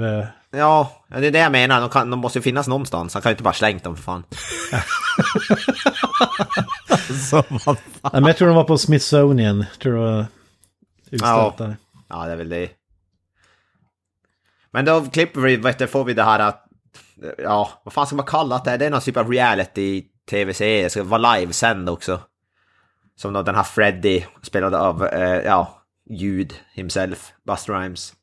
Ja, det är det jag menar. De, kan, de måste ju finnas någonstans. Han kan ju inte bara slängt dem för fan. Så vad Nej, men jag tror de var på Smithsonian. Tror det var utställt där. Ja, det är väl det. Men då klipper vi, vet du, får vi det här att... Ja, vad fan ska man kalla det? Det är någon typ av reality-tv-serie tv-serie, ska vara livesänd också. Som då den här Freddy spelade av, eh, ja, ljud himself, Buster Rhymes.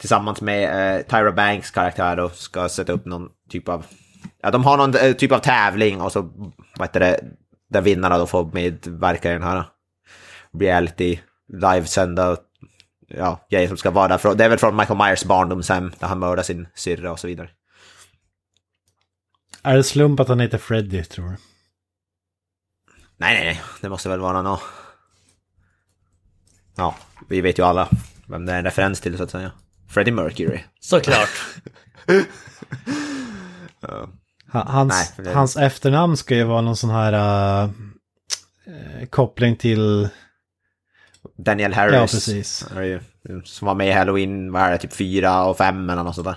Tillsammans med eh, Tyra Banks karaktär då ska sätta upp någon typ av... Ja, de har någon eh, typ av tävling och så, vad heter det, där vinnarna då får medverka i den här eh, reality livesända ja, grejer som ska vara där. Från- Det är väl från Michael Myers barndomshem där han mördar sin syrra och så vidare. Är det slump att han heter Freddy, tror du? Nej, nej, nej. Det måste väl vara något... Ja, vi vet ju alla vem det är en referens till så att säga. Freddie Mercury. Såklart. Ha- Hans, Nej, hans efternamn ska ju vara någon sån här eh, koppling till... Daniel Harris. Ja, precis. Som var med i Halloween, vad är det, typ fyra och fem eller något sådär.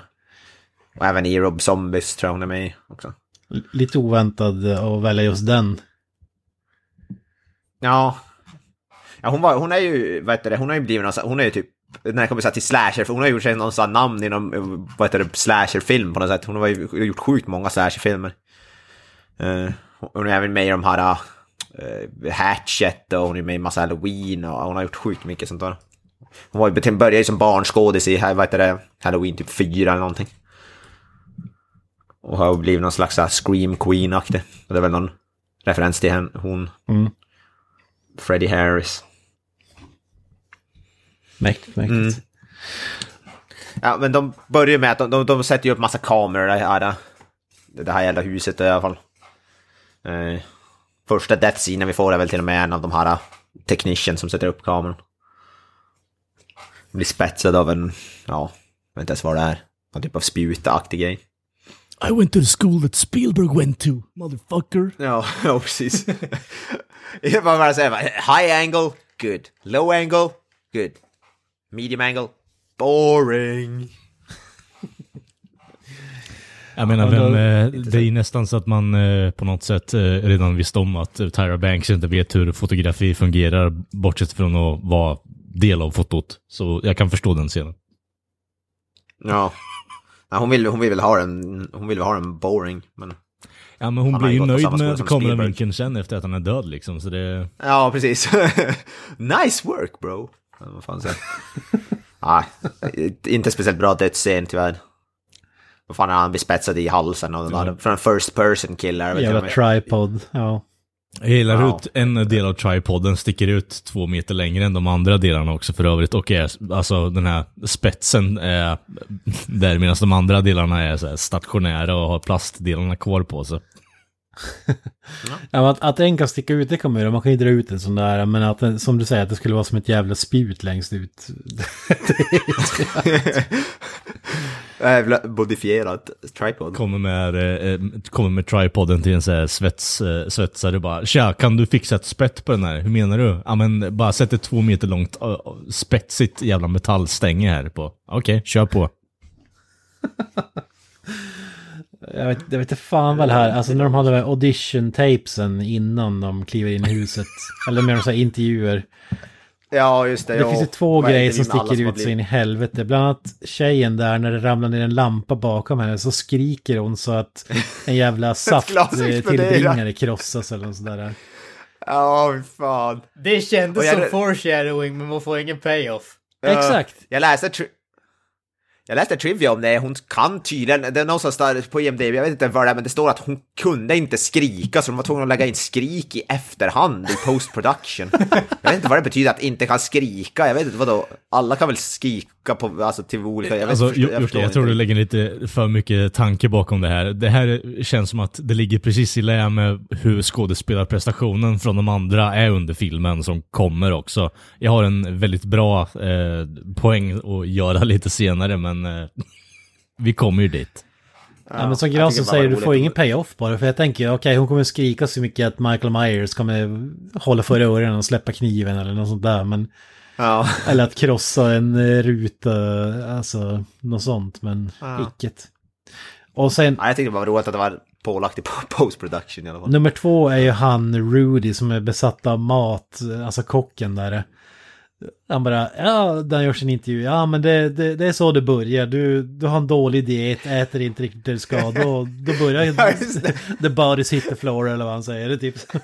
Och även i Rob Zombies tror jag hon är med också. Lite oväntad att välja just den. Ja. Ja, hon, var, hon är ju, vad heter det, hon har ju blivit någon, hon är ju typ, när det kommer så här till slasher, för hon har gjort sig någon sån namn inom, eh, vad heter det, slasherfilm på något sätt. Hon har ju gjort sjukt många slasherfilmer. Uh, hon är även med i de här uh, Hatchet och hon är med i massa Halloween och hon har gjort sjukt mycket sånt där. Hon var ju, började ju som barnskådis i, vad heter det, Halloween typ fyra eller någonting. Och har blivit någon slags Scream Queen-aktig. Det är väl någon referens till henne, hon. Mm. Freddie Harris. Mäktigt, mäktigt. Ja, men de börjar med att de, de, de sätter ju upp massa kameror i det här, det här jävla huset i alla fall. Eh, första death scenen vi får är väl till och med en av de här technician som sätter upp kameran. Blir spetsad av en, ja, jag vet inte ens vad det är. Någon typ av spjutaktig grej. I went to the school that Spielberg went to, motherfucker. Ja, ja precis. Jag bara bara säga, high angle, good. Low angle, good. Medium angle, boring. Jag menar, Ja, då- vem, eh, det är ju nästan så att man eh, på något sätt eh, redan visste om att Tyra Banks inte vet hur fotografi fungerar, bortsett från att vara del av fotot. Så jag kan förstå den scenen. Ja. Nej, hon, vill, hon vill väl ha den, hon vill väl ha den boring, men... Ja, men hon Han blir ju nöjd med som Spielberg. kameravinkeln sen efter att han är död liksom, så det... Ja, precis. nice work bro. Ja, Vad fan säger Nej, inte speciellt bra dödsscen tyvärr. Vad fan är han bespetsad i halsen och den där, från en first person killer. Jävla tripod. Ja. Jag gillar Ja. ut en del av tripoden sticker ut två meter längre än de andra delarna också för övrigt. Och är, alltså den här spetsen är där medan de andra delarna är så stationära och har plastdelarna kvar på sig. Ja, att, att en kan sticka ut, det kommer ju, man kan ju dra ut en sån där, men att som du säger, att det skulle vara som ett jävla spjut längst ut. Jävla modifierat tripod. Kommer med, eh, eh, kommer med tripoden till en så här svets, eh, svetsare och bara Tja, kan du fixa ett spett på den här? Hur menar du? Ja men bara sätt ett två meter långt uh, spetsigt jävla metallstänge här på. Okej, kör på. Jag vet, jag vet inte fan vad det här, alltså när de hade de här audition tapesen innan de kliver in i huset. eller med så här intervjuer. Ja, just det. Det finns ju två grejer som sticker ut så in i helvete. Bland annat tjejen där när det ramlar ner en lampa bakom henne så skriker hon så att en jävla safttillbringare krossas eller något sådär. Ja, fy fan. Det kändes jag- som foreshadowing men man får ingen payoff. Ja, Exakt. Jag läste, Jag läste trivia om det, hon kan tydligen, det är någonstans där på IMDB, jag vet inte vad det är, men det står att hon kunde inte skrika så de var tvungna att lägga in skrik i efterhand i post production. jag vet inte vad det betyder att inte kan skrika, jag vet inte vad då. alla kan väl skrika på, alltså till olika, jag vet Alltså, förstår- Jocke, jag, förstår tror du lägger lite för mycket tanke bakom det här. Det här känns som att det ligger precis i lä med hur skådespelarprestationen från de andra är under filmen som kommer också. Jag har en väldigt bra eh, poäng att göra lite senare, men eh, vi kommer ju dit. Ja, men som Granström säger, du får ingen payoff bara. För jag tänker, okej, hon kommer skrika så mycket att Michael Myers kommer hålla för öronen och släppa kniven eller något sånt där. Men, Ja. eller att krossa en eh, ruta, alltså något sånt. Men Ja. icket. Och sen, ja, jag tyckte det var roligt att det var pålagt i post production i alla fall. nummer två är ju han Rudy som är besatt av mat, alltså kocken där. Han bara, ja, där görs en intervju, ja men det, det, det är så det börjar, du, du har en dålig diet, äter inte riktigt det du ska, då, då börjar the bodies hit the floor eller vad han säger, det typ så.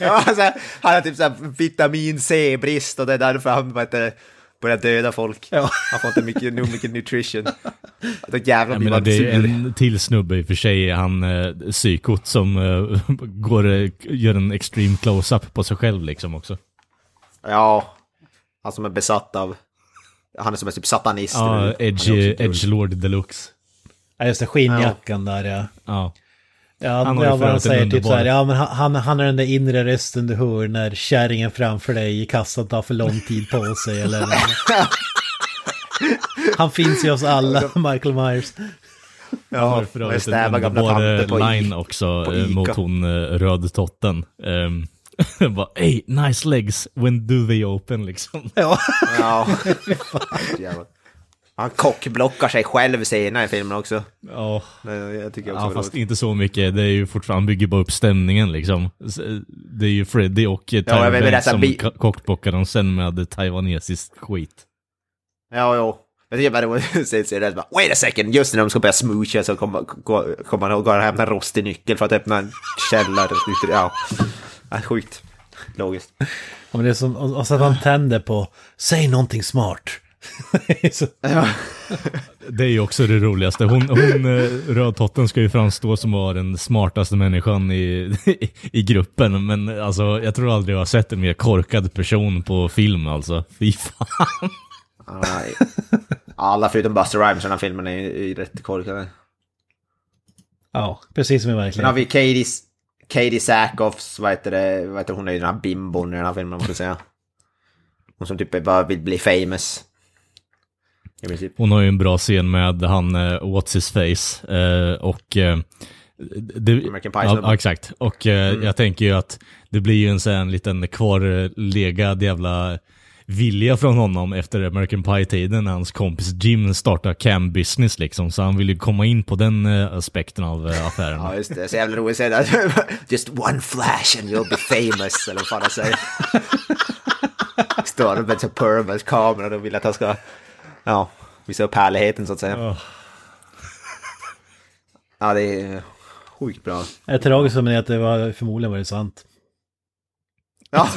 Ja, alltså, han har typ såhär vitamin C-brist och det är därför han det, börjar döda folk. Ja. Han får inte mycket, nog mycket nutrition. Då jävlar Jag blir menar, man det är en till snubbe i och för sig, han eh, psykot som eh, går, eh, gör en extreme close-up på sig själv liksom också. Ja, han som är besatt av... Han är som är typ satanist. Ja, är edge, edgelord deluxe. Ja just det, skinnjackan där ja. Ja. Ja, Han har ja vad han en säger typ så här, ja men han- han, är den där inre rösten du hör när kärringen framför dig i kassan tar för lång tid på sig eller... han finns ju hos alla, Michael Myers. Han har Ja, för och övrigt en stäva gamla underbar tanter på eh, line Ica. också på eh, mot hon eh, rödtotten. Um, bara, hey, nice legs, when do they open liksom. Ja. Ja. Han kockblockar sig själv senare i filmen också. Ja, Det- Jag tycker också ja det var fast roligt. inte så mycket. Det är ju fortfarande, han bygger bara upp stämningen liksom. Det är ju Freddy och jag Tyler vill Banks som ko- kockblockar dem sen med taiwanesiskt skit. Ja, jo. Men det är bara roligt att se det. Bara, Wait a second! Just när de ska börja smoocha så kommer han och går och hämtar en rostig nyckel för att öppna en källare. Ja. Ja sjukt. Logiskt. Ja, men det är som, och, och så att han tänder på, säg någonting smart. så, Det är ju också det roligaste. Hon, hon eh, rödtotten ska ju framstå som var den smartaste människan i, i gruppen. Men alltså, jag tror aldrig jag har sett en mer korkad person på film alltså. Fy fan. Nej. Alla förutom Buster Rhymes i den här filmen är ju rätt korkade. ja, precis som i Sen har verkligheten. vi Katie, Katie Sackhoffs, vad heter det, vad heter hon är ju den här bimbon i den här filmen, man ska säga. Hon som typ bara vill bli famous. Hon har ju en bra scen med han eh, What's His Face. Eh, och... Eh, det, American Pie ja, ja, exakt. Och eh, jag tänker ju att det blir ju en sån liten kvarlegad jävla vilja från honom efter American Pie-tiden när hans kompis Jim startar cam business liksom. Så han vill ju komma in på den eh, aspekten av eh, affären. Ja, just det. Så jävla roligt att säga. Just one flash and you'll be famous, eller vad fan han säger. Står med så pervert kameran och vill att han ska, ja, visa upp härligheten så att säga. Ja. Ja, det är sjukt bra. Det tragiska med det är att det var förmodligen var det sant. Ja.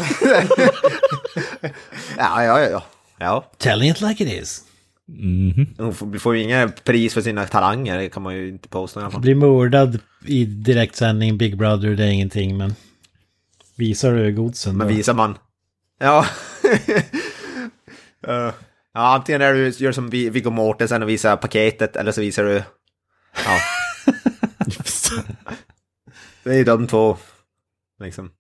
ja, ja, ja, ja. Ja, Telling it like it is. Mhm. hon får, får ju inga pris för sina talanger, det kan man ju inte påstå i alla fall. Blir mördad i direktsändning, Big Brother, det är ingenting men... Visar du godsen Men då? visar man... Ja. Eh, ja, antingen är du gör som Vi- Viggo Mortensen och visar paketet, eller så visar du... Ja. det är ju de två, liksom.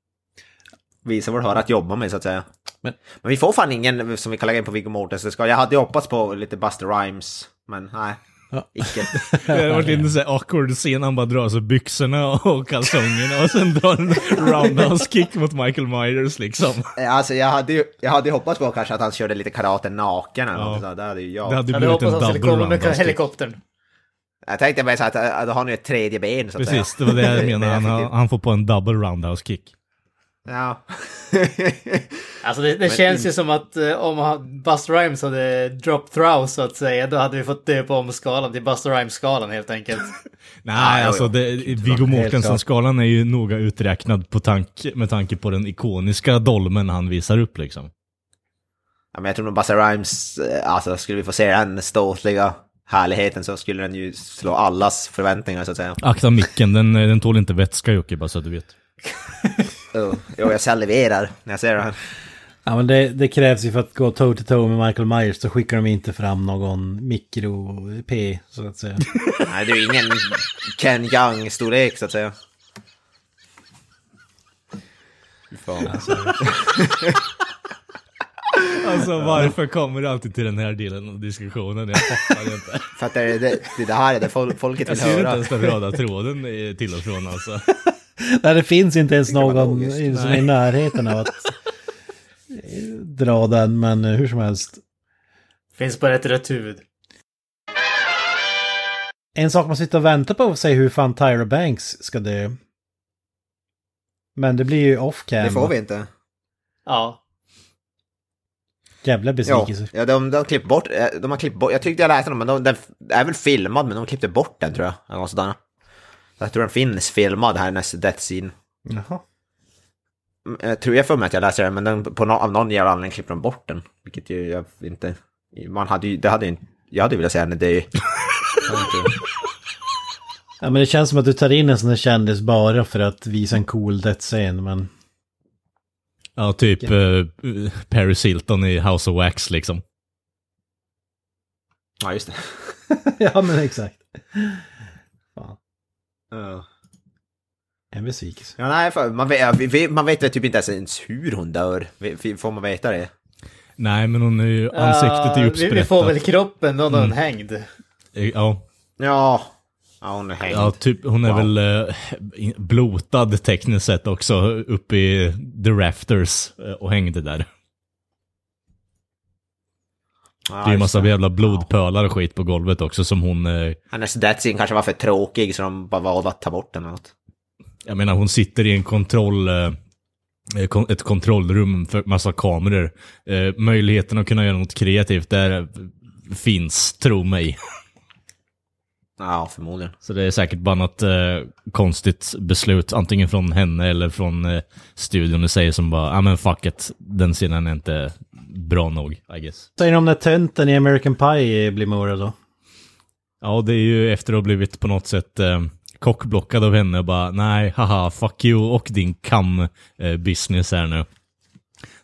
Visa vad du har att jobba med, så att säga. Men- Men, vi får fan ingen som vi kan lägga in på Viggo Mortensen. Ska- Jag hade ju hoppats på lite Buster Rhymes, men nej. Ja. Icke. Det hade varit lite så här awkward scen, han bara drar sig byxorna och kalsongerna och sen drar en roundhouse kick mot Michael Myers liksom. Alltså jag hade ju jag hade hoppats på kanske att han körde lite karate naken eller Ja. något. Det hade ju jag. Det hade Jag hade blivit en hoppats att han skulle double komma med roundhouse kick. helikoptern. Jag tänkte bara så att äh, då har han ju ett tredje ben så att Precis, det säga. var det jag menade. Han, han får på en double roundhouse kick. Ja. Alltså det, det känns ju som att eh, om Buster Rhymes hade drop throw så att säga, då hade vi fått döpa om skalan till Buster Rhymes-skalan helt enkelt. Nej, Ja, alltså det, Viggo Mortensen-skalan är ju noga uträknad på tank, med tanke på den ikoniska dolmen han visar upp liksom. ja men jag tror nog Buster Rhymes, eh, alltså skulle vi få se den ståtliga härligheten så skulle den ju slå allas förväntningar så att säga. Akta micken, den, den tål inte vätska Jocke, bara så att du vet. Jo, jag saliverar när jag ser det här. Ja men det, det krävs ju för att gå toe to toe med Michael Myers så skickar de inte fram någon mikro-P så att säga. Nej, det är ju ingen Ken Young-storlek så att säga. Fan. Alltså varför kommer du alltid till den här delen av diskussionen? Jag fattar inte. För att det, är- det, det, här är det fol- folket Jag vill ser inte höra. ens den röda tråden till och från alltså. Nej det finns inte ens någon i- som är i närheten av att dra den men eh, hur som helst. Finns bara ett rätt huvud. En sak man sitter och väntar på att se hur fan Tyra Banks ska dö. Men det blir ju off-cam. Det får vi inte. Ja. Jävla besvikelse. ja de, de, klippt bort, eh, de har klippt bort, jag tyckte jag läste den, men de, den är väl filmad, men de klippte bort den tror jag. Eller något sådär. Jag tror den finns filmad här nästa death scene. Jaha. Mm, Jag tror jag för mig att jag läste den, men den, på no, av någon jävla anledning klippte de bort den. Vilket ju jag inte... Man hade ju, det hade ju inte... Jag hade ju velat säga är död. Jag vet inte. Ja men det känns som att du tar in en sån här kändis bara för att visa en cool death-scen men... Ja, typ eh, Paris Hilton i House of Wax liksom. Ja, just det. ja men exakt. Ja. En besvikelse. Ja, nej, för man, vet, man vet typ inte ens hur hon dör. Får man veta det? Nej, men hon är ju, ansiktet är Ja, ju vi, vi får väl uppsprättat. kroppen då när hon hängd. Eh, Ja, Ja, ja hon är hängd. ja, typ, hon är Wow. väl eh, blotad tekniskt sett också, uppe i the rafters eh, och hängde där. Det är ju massa jävla blodpölar och skit på golvet också som hon... Eh, Hennes death scene kanske var för tråkig så de bara valde att ta bort den eller något. jag menar, hon sitter i en kontroll... Eh, eh, ett kontrollrum för massa kameror. Eh, möjligheten att kunna göra något kreativt där eh, finns, tro mig. Ja, förmodligen. Så det är säkert bara något eh, konstigt beslut, antingen från henne eller från eh, studion i sig som bara, ja ah, men fuck it, den scenen är inte bra nog, I guess. Säger ni om när tönten i American Pie blir mördad då? Ja, det är ju efter att ha blivit på något sätt eh, kockblockad av henne och bara, nej, haha, fuck you och din kam eh, här nu.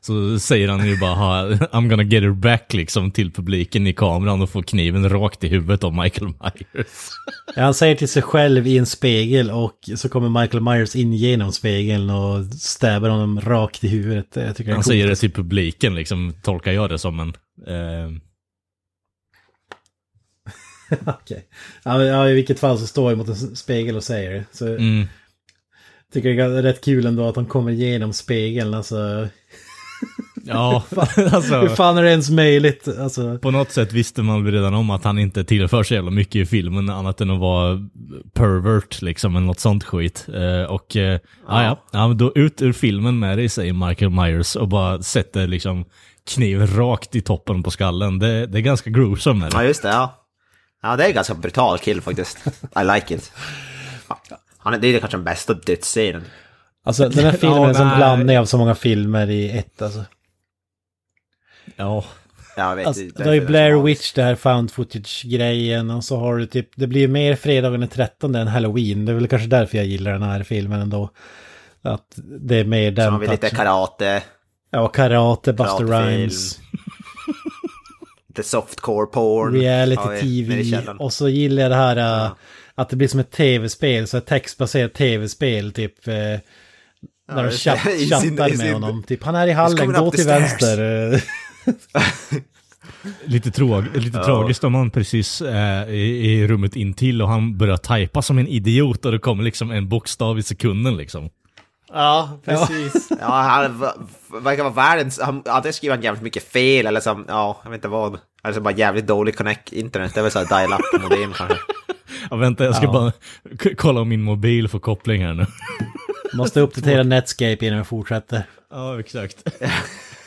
Så säger han ju bara, I'm gonna get her back liksom till publiken i kameran och får kniven rakt i huvudet av Michael Myers. Ja, han säger till sig själv i en spegel och så kommer Michael Myers in genom spegeln och stäbar honom rakt i huvudet. Jag tycker Han coolt. säger det till publiken liksom, tolkar jag det som en... Eh, Okej. Ja, men, ja, i vilket fall så står jag mot en spegel och säger det. Så mm. tycker det är rätt kul ändå att han kommer igenom spegeln. Alltså, Ja, hur alltså. fan är det ens möjligt? Alltså, På något sätt visste man väl redan om att han inte tillför så jävla mycket i filmen annat än att vara pervert liksom, eller något sånt skit. Eh, och eh, ja. Ja, ja, då ut ur filmen med dig, säger Michael Myers och bara sätter liksom kniv rakt i toppen på skallen. Det, det är ganska gruesome. Är Ja, det? just det. Ja, ja det är ganska brutal kill faktiskt. I like it. Han är, det är kanske den bästa dödsscenen. alltså den här filmen är Ja, en sån nej. blandning av så många filmer i ett. Alltså. Ja. Ja, jag vet. Alltså, det har ju Blair är så Witch, det här found footage-grejen och så har du typ, det blir mer fredagen den 13 än halloween. Det är väl kanske därför jag gillar den här filmen ändå. Att det är mer Så den har vi lite karate, Ja, karate, Buster. Rhymes, lite softcore porn. reality Ja, vi- nere i TV. källaren. Och så gillar jag det här äh, att det blir som ett tv-spel, så ett textbaserat tv-spel typ. Äh, när de just det. chatt, chattar med sin- honom. Typ, han är i hallen, gå the till vänster. Lite, tråg, lite tragiskt om man precis är i, i rummet intill och han börjar tajpa som en idiot och det kommer liksom en bokstav i sekunden liksom. Ja, precis. Ja, han verkar vara världens... Han antingen skriver han jävligt mycket fel eller som, ja, jag vet inte vad. Eller så bara jävligt dålig connect internet. Det är väl såhär dial-up modem kanske. Ja, vänta, jag ska Ja. bara kolla om min mobil får koppling här nu. Måste uppdatera Netscape innan vi fortsätter. Ja, exakt.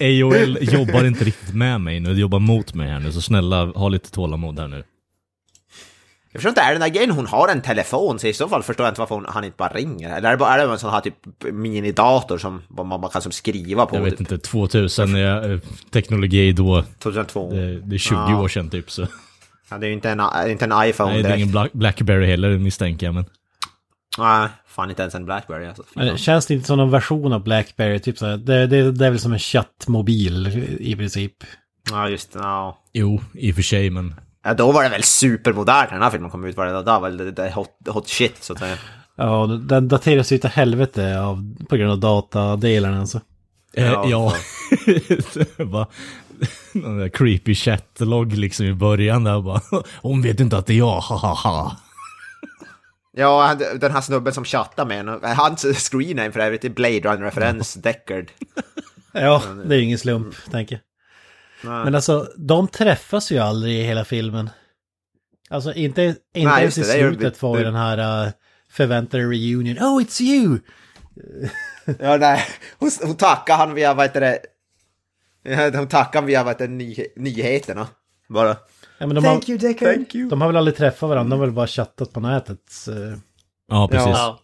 AOL jobbar inte riktigt med mig nu, de jobbar mot mig här nu, så snälla ha lite tålamod här nu. Jag förstår inte, är det den grejen hon har en telefon? Så i så fall förstår jag inte varför hon, han inte bara ringer. Eller är det bara är det en sån här typ minidator som man bara kan som skriva på? Jag vet typ, inte, 2000, jag, eh, teknologi då, 2002. det, det är 20 Ja. år sedan typ så. Ja, det är ju inte en, inte en iPhone Nej, det är direkt. ingen Black Blackberry heller misstänker jag, men... Nej, fan inte ens en Blackberry alltså. Känns det inte som någon version av Blackberry? Typ så här, det, det, det är väl som en chattmobil i princip. Ja, just det. Ja. Jo, i och för sig, men... Ja, då var det väl supermodernt när den här filmen kom ut. Var det, då var det, det hot, hot shit så att säga. Ja, den dateras ju till helvete av, på grund av datadelen alltså. Eh, Ja, Ja, bara... Någon där creepy chatlog liksom i början där bara Hon vet inte att det är jag, ha ha ha. Ja, han- den här snubben som chattar med en. Hans screenname för övrigt är Blade Runner-referens, Deckard. Ja, det är ju ingen slump, tänker jag. Nej. Men alltså, de träffas ju aldrig i hela filmen. Alltså inte, inte Nej, ens i just det, det slutet får vi den här uh, förväntade reunion. Oh, it's you! Ja, nej. Hon, hon tackar han via, vad heter det? Hon tackar via, vad heter det, ny, nyheterna. Bara. Ja, men de, har, you, Deckard. Thank you. de har väl aldrig träffat varandra, de har väl bara chattat på nätet. eh. Ja, precis. Ja.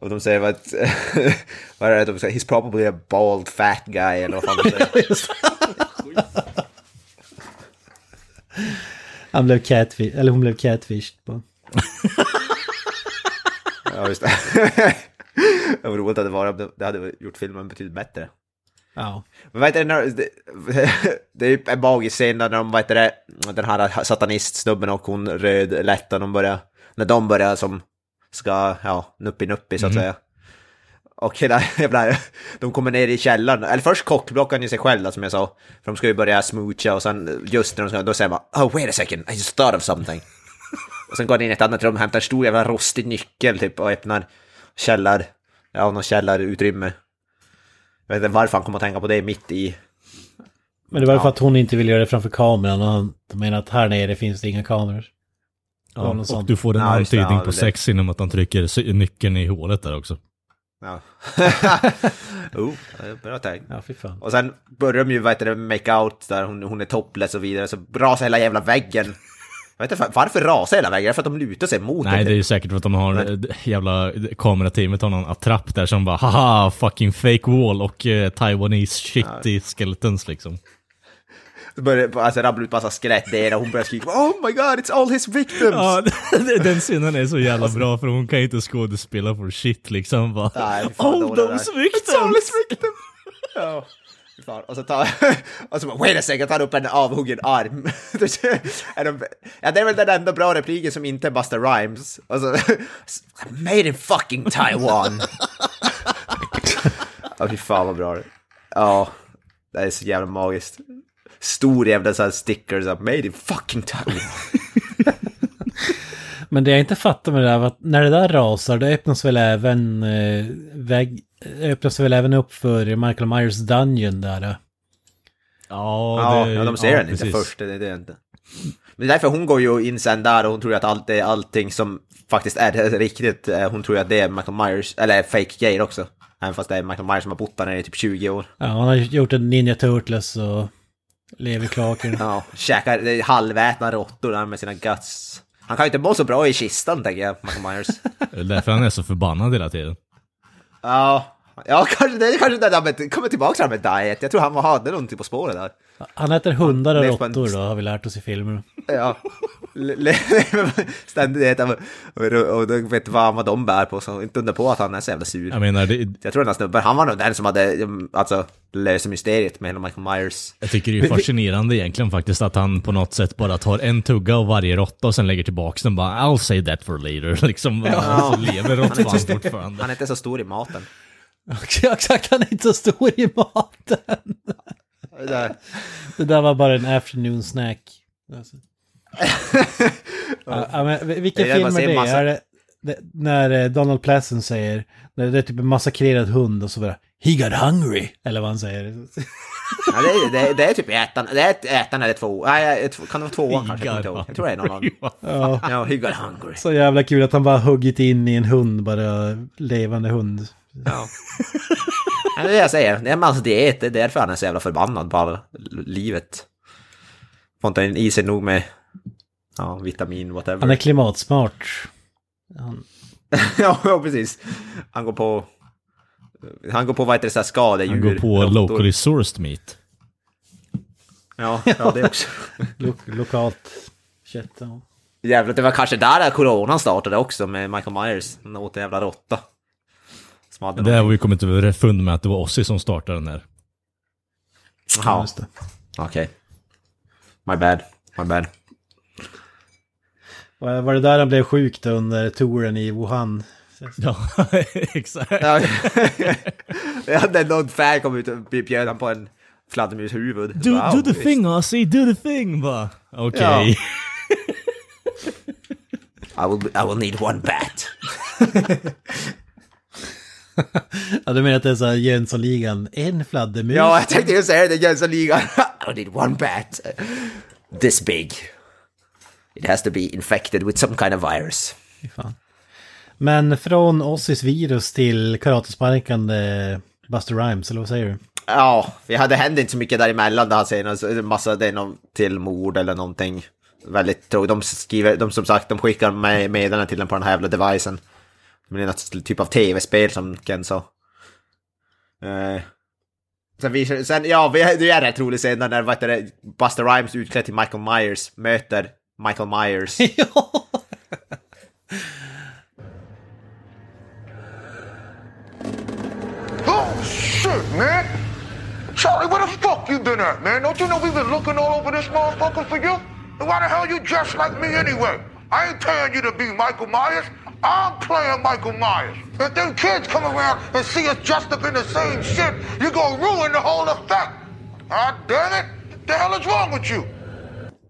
Och de säger att, vad är det de säger? He's probably a bald fat guy eller vad fan de säger. Han blev catfish, eller hon blev catfished på. ja, just det. det var roligt att det var, det hade gjort filmen betydligt bättre. Ja. Men vad heter det, när, det, är ju en magisk scen där de, vad heter det, den här satanistsnubben och hon röd lätta, de börjar, när de börjar som ska, ja, nuppi-nuppi så att säga. Och hela jävla, de kommer ner i källaren, eller först kockblockar han ju sig själv som jag sa, för de ska ju börja smoocha och sen just när de ska, då säger man oh wait a second, I just thought of something. och sen går han in i ett annat rum, hämtar en stor jävla rostig nyckel typ och öppnar källar, ja, någon källarutrymme. Jag vet inte varför han kommer att tänka på det mitt i Men det var ju för att hon inte vill göra det framför kameran och han menar att här nere finns det inga kameror. Ja, och sånt. du får en Ja, antydning ja, på det- sex genom att han trycker nyckeln i hålet där också. Ja. oh, bra tänk. Ja, fy fan. Och sen börjar de ju, vad heter det, make out där hon, hon är topless och vidare, så rasar hela jävla väggen. Jag vet inte varför rasar hela väggen, är det för att de lutar sig mot Nej, det. det är ju säkert för att de har, eh, jävla kamerateamet har någon attrapp där som bara haha, fucking fake wall och eh, Taiwanese shitty skeletons liksom. Så börjar alltså, rabbla ut massa skelettdelar och hon börjar skrika Oh my god, it's all his victims! Ja, den scenen är så jävla bra för hon kan inte skådespela for shit liksom. Bara, Nej, all those victims! It's all his victims! ja kvar Och så tar, och så bara, wait a second, tar upp en avhuggen arm. Ja, det är väl den enda bra repliken som inte är Busta Rhymes. Och så, made in fucking Taiwan. ja, fy fan vad bra det Ja, det är så jävla magiskt. Stor jävla så här sticker, så här, made in fucking Taiwan. Men det jag inte fattar med det där var att när det där rasar då öppnas väl även eh, vägg, öppnas väl även upp för Michael Myers Dungeon där. eh. Ja, Ja, det- ja, de ser ja, den inte precis. först, det är det inte. Men är därför hon går ju in sen där och hon tror att allt är allting som faktiskt är riktigt. eh, Hon tror att det är Michael Myers, eller fake grejer också. Även fast det är Michael Myers som har bott där nere i typ 20 år. Ja, han har gjort en Ninja Turtles och lever klaken. Ja, käkar är halvätna råttor där med sina guts. Han kan ju inte må så bra i kistan tänker jag, Michael Myers. Det är därför han är så förbannad hela tiden. Ja, ja kanske det är kanske det där med, kommer tillbaka till det här med diet. Jag tror han hade någonting på spåret där. Han äter hundar och en- råttor då, har vi lärt oss i filmer. Ja. Ständigt äta och, och då vet du vad, vad de bär på, så inte undra på att han är så jävla sur. Jag menar, det, Jag tror den här snubben, han var nog den som hade alltså, löst mysteriet med hela Michael Myers. jag tycker det är fascinerande egentligen faktiskt att han på något sätt bara tar en tugga av varje råtta och sen lägger tillbaka den bara I'll say that for later. Liksom, ja. så lever råttan fortfarande. Han är inte så stor i maten. Exakt, han är inte så stor i maten. Det där. Det där var bara en afternoon snack. Alltså. ja, ja, men vilken film är det? massa- Är det, det? När eh, Donald Pleasence säger, när det är typ en massakrerad hund och så bara He got hungry, eller vad han säger. Ja, det, är, det, det är typ ettan, det är ett, ettan eller två, nej, kan det vara tvåan kanske? Jag, inte tror det är någon. Ja, Ja, he got hungry. så jävla kul att han bara huggit in i en hund, bara levande hund. Ja. Det är det jag säger, det är massa diet, det är därför han är så jävla förbannad på all, livet. Får inte i sig nog med ja, vitamin, whatever. Han är klimatsmart. Han, ja, precis. Han går på... Han går på vad heter det, så här skadedjur. Han går på råttor. locally sourced meat. Ja, ja det också. Lo lokalt kött. Ja. Jävlar, det var kanske där coronan startade också med Michael Myers. Den åt en jävla råtta. Som hade Det har vi kommit överfund med att det var Ozzy som startade den där. Jaha, Just det. okej. My bad, my bad. Var var det där han blev sjuk då under touren i Wuhan? Ja, exakt. Ja, ja, när någon fan kom ut och bjöd han på en fladdermushuvud. Do, Wow, do the visst. thing Ozzy, do the thing va? Okej. Ja. I will, I will need one bat. Ja, du menar att det är så här Jönssonligan, en fladdermus? Ja, jag tänkte ju säga det, Jönssonligan. I need one bat. This big. It has to be infected with some kind of virus. Fan. Men från Ozzys virus till karatesparkande Buster Rhymes, eller vad säger du? Ja, vi hade hände inte så mycket däremellan där senast. En massa, det är någon till mord eller någonting. Väldigt tråkigt. De skriver, de som sagt, de skickar med meddelanden till den på den här jävla devicen. Det blir något typ av tv-spel som Ken sa. Eh. Sen, vi, sen, ja, vi, det är rätt roligt scen när vad heter det, Buster Rhymes utklädd till Michael Myers möter Michael Myers. Oh, shit, man. Charlie, where the fuck you been at, man? Don't you know we've been looking all over this motherfucker for you? And why the hell you dressed like me anyway? I ain't paying you to be Michael Myers. I'm playing Michael Myers. If them kids come around and see us dressed up in the same shit, you're gonna ruin the whole effect. Ah, damn it. The hell is wrong with you?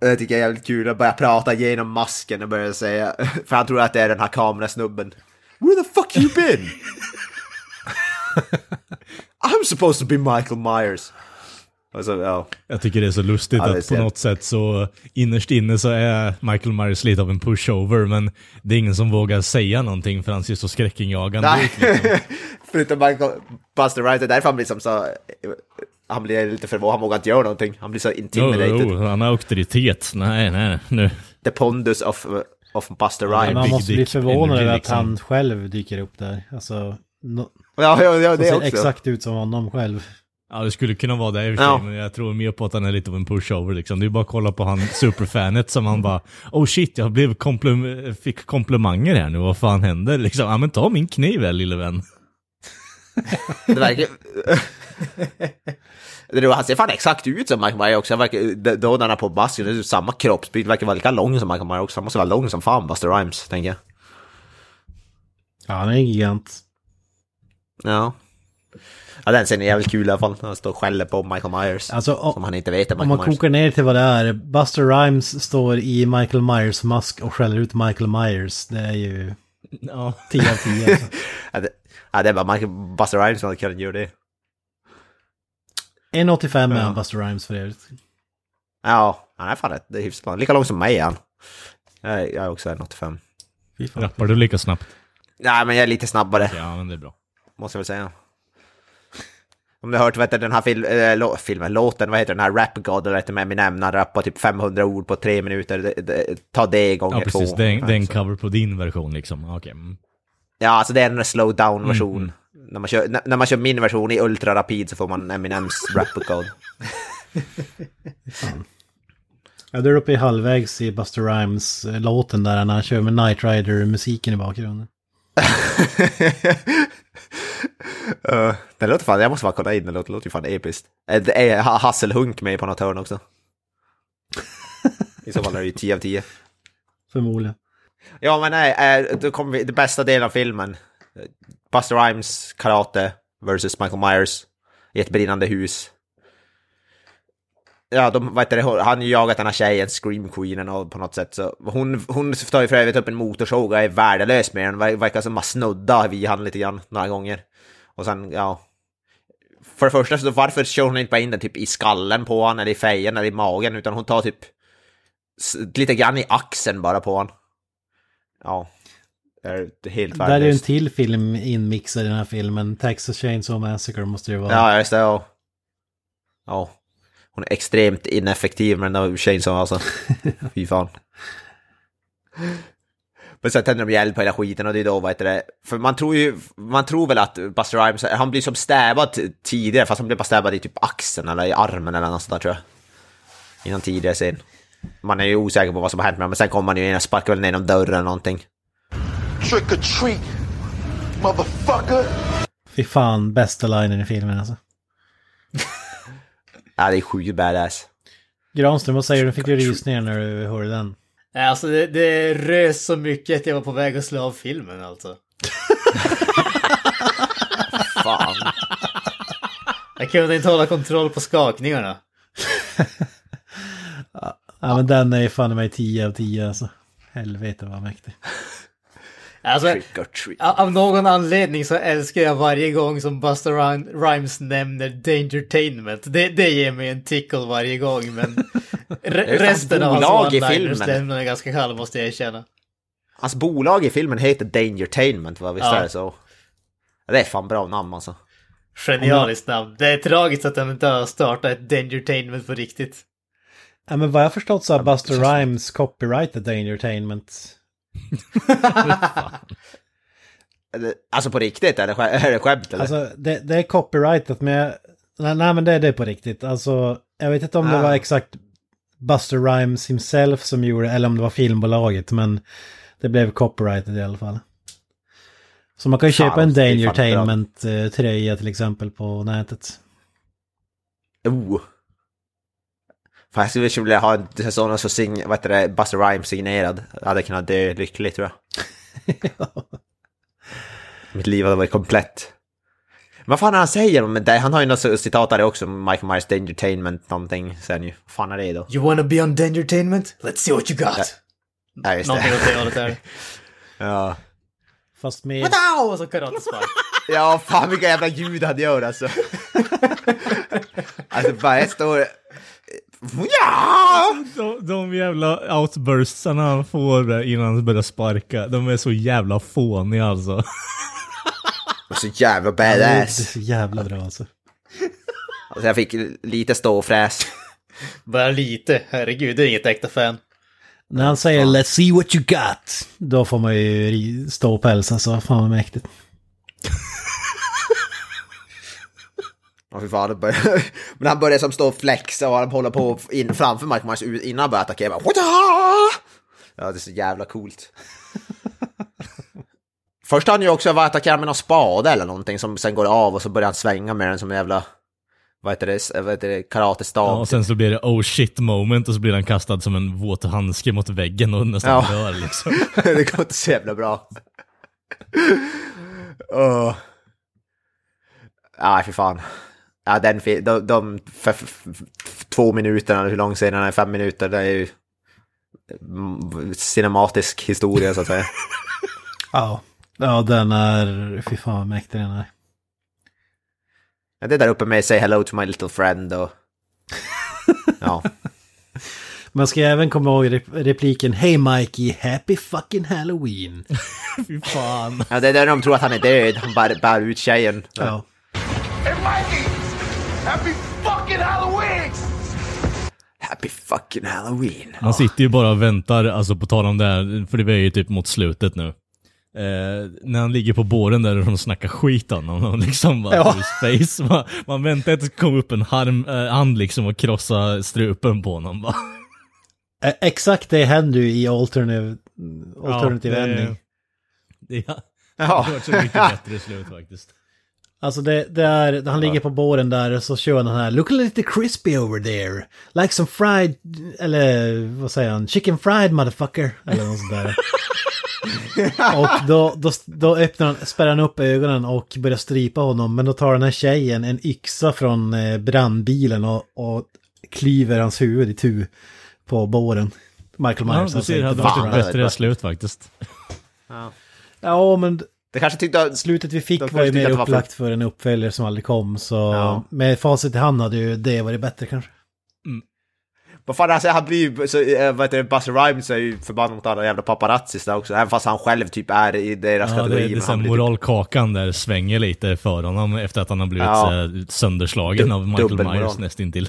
Det tycker jag är jävligt kul att börja prata genom masken och börja säga, för han tror att det är den här kamerasnubben. Where the fuck you been? I'm supposed to be Michael Myers. Och så, ja. Jag tycker det är så lustigt Ja, är att på något sätt så innerst inne så är Michael Myers lite av en pushover men det är ingen som vågar säga någonting för han ser så skräckinjagande ut. Liksom. Förutom Michael Buster Wright, det är därför han blir som så... Han blir lite förvånad, han vågar inte göra någonting. Han blir så intimidated. jo, han har auktoritet. Nej, nej, nu. The pondus of, of Buster Ja, Wright. Man måste bli förvånad över att liksom. han själv dyker upp där. Alltså, no, Ja, ja, ja det det ser också. exakt ut som honom själv. Ja, det skulle kunna vara det i och för sig, Ja. men jag tror mer på att han är lite av en pushover liksom. Det är bara att kolla på han superfanet som han bara Oh shit, jag blev komplem fick komplimanger här nu, vad fan händer? Liksom, ja men ta min kniv här lille vän. Det verkar... Det är- Han ser fan exakt ut som Michael Myers också. Han verkar, då när han är på basken, det är samma kroppsbild, verkar vara lika lång som Michael Myers också. Han måste vara lång som fan, Buster Rhymes, tänker jag. Ja, han är en gigant. Ja. Ja, den scenen är jävligt kul i alla fall. Han står och skäller på Michael Myers. Alltså, o- som han inte vet är Om Michael man Myers. kokar ner till vad det är. Buster Rhymes står i Michael Myers mask och skäller ut Michael Myers. Det är ju Ja. 10 av 10. Alltså. Ja, det, ja, det är bara Michael, Buster Rhymes som hade kunnat göra det. 1,85 är Ja. han Buster Rhymes för övrigt. Ja, han är fan rätt. Det är hyfsat lång. Lika lång som mig är han. Jag är, jag är också 1,85. Fy fan. Rappar du lika snabbt? Nej, men jag är lite snabbare. Ja, men det är bra. måste jag väl säga. Om du har hört vet du, den här fil äh, lå filmen, låten, vad heter den här Rap God, eller heter med Eminem, när han rappar typ 500 ord på tre minuter. Det, det, ta det gånger Ja, precis. två. Det är, det är en Så. cover på din version liksom. Okej. mm. Ja, alltså det är en slow down version. Mm, När, man kör, när, när man kör min version i ultra rapid så får man Eminems Rap God. Ja, du är uppe i halvvägs i Buster Rhymes-låten där när han kör med Night Rider-musiken i bakgrunden. uh, det låter fan, jag måste bara kolla in den, det låter, låter ju fan episkt. Eh, Det är Ha- Hasselhunk med på något hörn också. I så fall är det ju 10 av 10. Förmodligen. Ja men nej, eh, då kommer vi, det bästa delen av filmen. Buster Rhymes karate versus Michael Myers i ett brinnande hus. Ja, de, vad heter det, han har ju jagat den här tjejen, Scream Queenen och på något sätt så. Hon, hon tar ju för övrigt upp en motorsåg och är värdelös med den. Ver- Verkar som att snudda vid han lite grann några gånger. Och sen, ja. För det första, så varför kör hon inte bara in den typ i skallen på han eller i fejen eller i magen utan hon tar typ lite grann i axeln bara på han. Ja. Det är helt Där är ju en värdelöst. till film inmixad i den här filmen. Texas Chainsaw Massacre måste det ju vara. Ja, just det. Ja. ja. Hon är extremt ineffektiv med den där Chainsaw alltså. Fy fan. Men sen tänder de eld på hela skiten och det är då, vad heter det, för man tror ju, man tror väl att Buster Rhymes, han blir som stäbbad t- tidigare fast han blev bara stäbbad i typ axeln eller i armen eller något sånt där tror jag. i någon tidigare scen. Man är ju osäker på vad som har hänt med dem, men sen kommer man ju in och sparkar väl ner någon dörr eller någonting. Trick or treat, motherfucker. Fy fan, bästa linen i filmen alltså. Ja, det är sjukt badass. Granström, vad säger du? Fick du rysningar när du hörde den? Nej, Alltså det, det rös så mycket att jag var på väg att slå av filmen alltså. Fan. Jag kunde inte hålla kontroll på skakningarna. Ja men den är ju fan i mig 10 av 10 alltså. Helvete vad mäktig. Alltså, Trick or treat. av någon anledning så älskar jag varje gång som Buster Rhy- Rhymes nämner Dangertainment. Det, det ger mig en tickle varje gång, men re- resten av hans one-liners filmen. lämnar mig ganska kall måste jag erkänna. Hans bolag i filmen heter Dangertainment, va? Visst Ja. är det så? Det är fan bra namn alltså. Genialiskt namn. Det är tragiskt att han inte har startat ett Dangertainment på riktigt. Ja men vad jag förstått så har Buster Rhymes copyrightat. Eller, Alltså på riktigt, är det, skä- är det skämt eller? Alltså det, det är copyrightat men jag, nej, nej men det är det på riktigt. Alltså jag vet inte om det Ah. var exakt Buster Rhymes himself som gjorde det eller om det var filmbolaget men det blev copyrightat i alla fall. Så man kan ju köpa en det är The fan bra. Entertainment-tröja till exempel på nätet. Oh. Fan, jag skulle vilja ha en sån så sign, vad heter det, Buster Rhymes signerad. Jag hade kunnat dö lycklig tror jag. Mitt liv hade varit komplett. Men vad fan är han säger om det? Han har ju något citat där också, Michael Myers Dangertainment någonting sen ju. Vad fan är det då? You wanna be on Dangertainment? Let's see what you got! Ja, just Någonting det. åt det hållet där. Ja. Fast med... Wow! Och så karatespark. Ja, fan vilka jävla ljud han gör alltså. alltså bara ett står... Ja! De, de jävla outburstarna han får innan han börjar sparka, de är så jävla fåniga alltså. Så jävla Det är badass. så jävla bra alltså. Alltså jag fick lite ståfräs. Bara lite. Herregud, det är inget äkta fan. När han säger let's see what you got. Då får man ju stå och pälsa så fan vad mäktigt. Ja, fy fan. Men han börjar som stå och flexa och han håller på in, framför Mike Myers innan han börjar attackera. Ja, det är så jävla coolt. Först har han ju också varit attackerad med någon spade eller någonting som sen går av och så börjar han svänga med den som en jävla... Vad heter det? Vad heter det? Karatestav. Ja, och sen så blir det oh shit moment och så blir han kastad som en våt handske mot väggen och nästan Ja. dör liksom. det går inte så jävla bra. Åh. Ja, för fan. Ja, den de, de för, för, för, två minuterna, hur lång scenen är, fem minuter, det är ju mm, cinematisk historia så att säga. Ja. Ja, den är... Fy fan vad mäktig den är. Ja, Det är där uppe med Say hello to my little friend och... Ja. Man ska även komma ihåg rep- repliken Hey Mikey, happy fucking halloween. Fy fan. ja, det är där de tror att han är död, han bara bär ut tjejen. Ja. Hey, Mikey! Happy fucking Halloween! Happy fucking halloween. Han sitter ju bara och väntar, alltså på tal om det här, för det är ju typ mot slutet nu. Eh, när han ligger på båren där och de snackar skit om honom liksom bara Ja. space. Man, man väntar att det komma upp en harm, eh, hand liksom och krossa strupen på honom bara. Eh, Exakt det händer ju i alternative, alternative Ja, det- ending. Det, det Ja. har varit så mycket bättre slut faktiskt. Alltså det, det är, han ligger på båren där och så kör han den här Look a little crispy over there. Like some fried, eller vad säger han? Chicken fried motherfucker. Eller något sånt där. och då, då, då öppnar han, spärrar han upp ögonen och börjar strypa honom. Men då tar den här tjejen en yxa från eh, brandbilen och, och klyver hans huvud i tu på båren. Michael Ja, Myers. du alltså, ser, det inte hade varit ett bättre slut faktiskt. Ja, men Det kanske tyckte... Slutet vi fick var ju mer att det var för- upplagt för en uppföljare som aldrig kom. Så Ja. med facit i hand hade ju det varit bättre kanske. Vad fan, alltså han blir ju, så, äh, vad heter det, Buzzer Rhymes är ju förbannad mot alla jävla paparazzis där också, även fast han själv typ är i deras Ja, det, kategori. det är här han blir typ- moralkakan där svänger lite för honom efter att han har blivit Ja. sönderslagen Du- av Michael. Myers nästintill.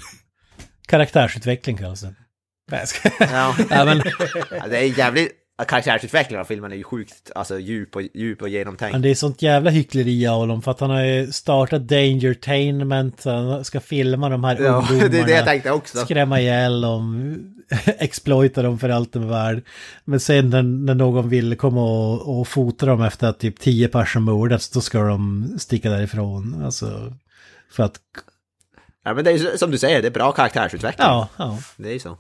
Karaktärsutveckling kallas det. Nej, jag skojar. Ja. ja, men, Ja, det är jävligt... Karaktärsutvecklingen av filmen är ju sjukt alltså, djup, och, djup och genomtänkt. Men det är sånt jävla hyckleri av honom för att han har ju startat Dangertainment, han ska filma de här Ja, ungdomarna. det är det jag tänkte också. Skrämma ihjäl dem, exploita dem för allt de är värd. Men sen när, när någon vill komma och, och fota dem efter att typ tio personer mördats, då ska de sticka därifrån. Alltså, för att, Ja, men det är som du säger, det är bra karaktärsutveckling. ja, ja. Det är ju så.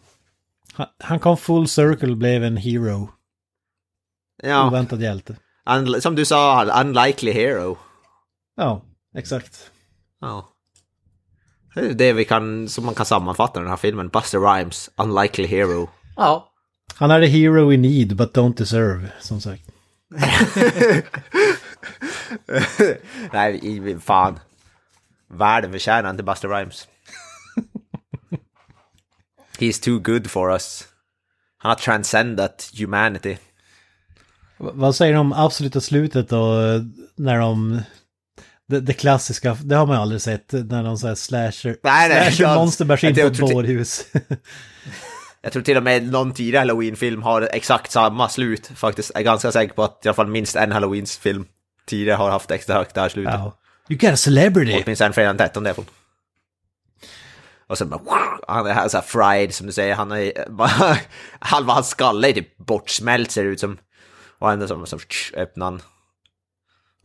Han, han kom full circle, blev en hero. Ja, Oväntad hjälte. un, som du sa, unlikely hero. Ja, exakt. Ja. Det är det vi kan, som man kan sammanfatta den här filmen. Buster Rhymes, unlikely hero. Ja. Han är the hero in need but don't deserve, som sagt. Nej, i- fan. Världen förtjänar inte Buster Rhymes. He's too good for us. Han har transcendat humanity. Vad säger du om absoluta slutet då, när de... Det, det klassiska, det har man ju aldrig sett, när de säger slasher... Nej, nej, slasher jag- monster bärs in på ett tror till- bårhus. Jag tror till och med någon tidigare Halloween-film har exakt samma slut. Faktiskt, jag är ganska säker på att i alla fall minst en Halloween-film tidigare har haft exakt det här slutet. ja. You got a celebrity! Åtminstone fredag den 13 det Och sen bara, wow, han är här så här fried som du säger, han är bara, halva hans skalle är typ bortsmält ser det ut som. Och ändå som, som öppnar han.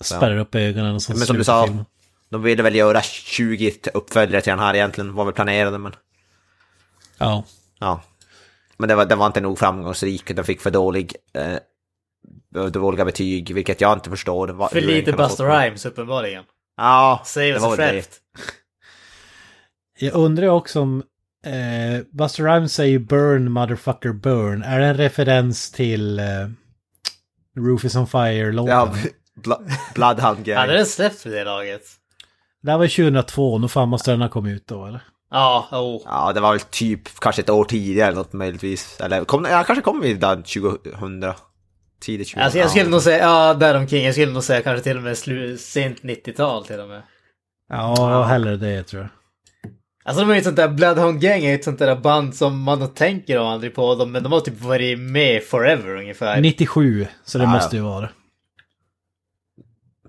Spärrar upp ögonen och så Men som du sa, filmen. de ville väl göra 20 uppföljare till den här egentligen, var väl planerade men Ja. ja. Men det var, det var inte nog framgångsrik, den fick för dålig, eh, dåliga betyg, vilket jag inte förstår. vad- För den lite Buster. Rhymes uppenbarligen. Ja, Säger det var det. Jag undrar också om... Eh, Buster Rhymes säger burn motherfucker burn. Är det en referens till eh, Roof is on fire-låten? Ja, Bl- Bloodhound Gang. Hade den släppts vid det laget? Det här var 2002, nu fan måste den ha kommit ut då eller? Ja, oh. Ja, det var väl typ kanske ett år tidigare eller något möjligtvis. Eller kom, ja, kanske kom vi där 2000. Tidigt 2000. Alltså jag skulle nog säga, ja däromkring. Jag skulle nog säga kanske till och med slu, sent 90-tal till och med. Ja, hellre det tror jag. Alltså de är ju ett sånt där, Bloodhound Gang är ett sånt där band som man tänker aldrig på dem, men de har typ varit med forever ungefär. 97, så det Ja, måste ju vara.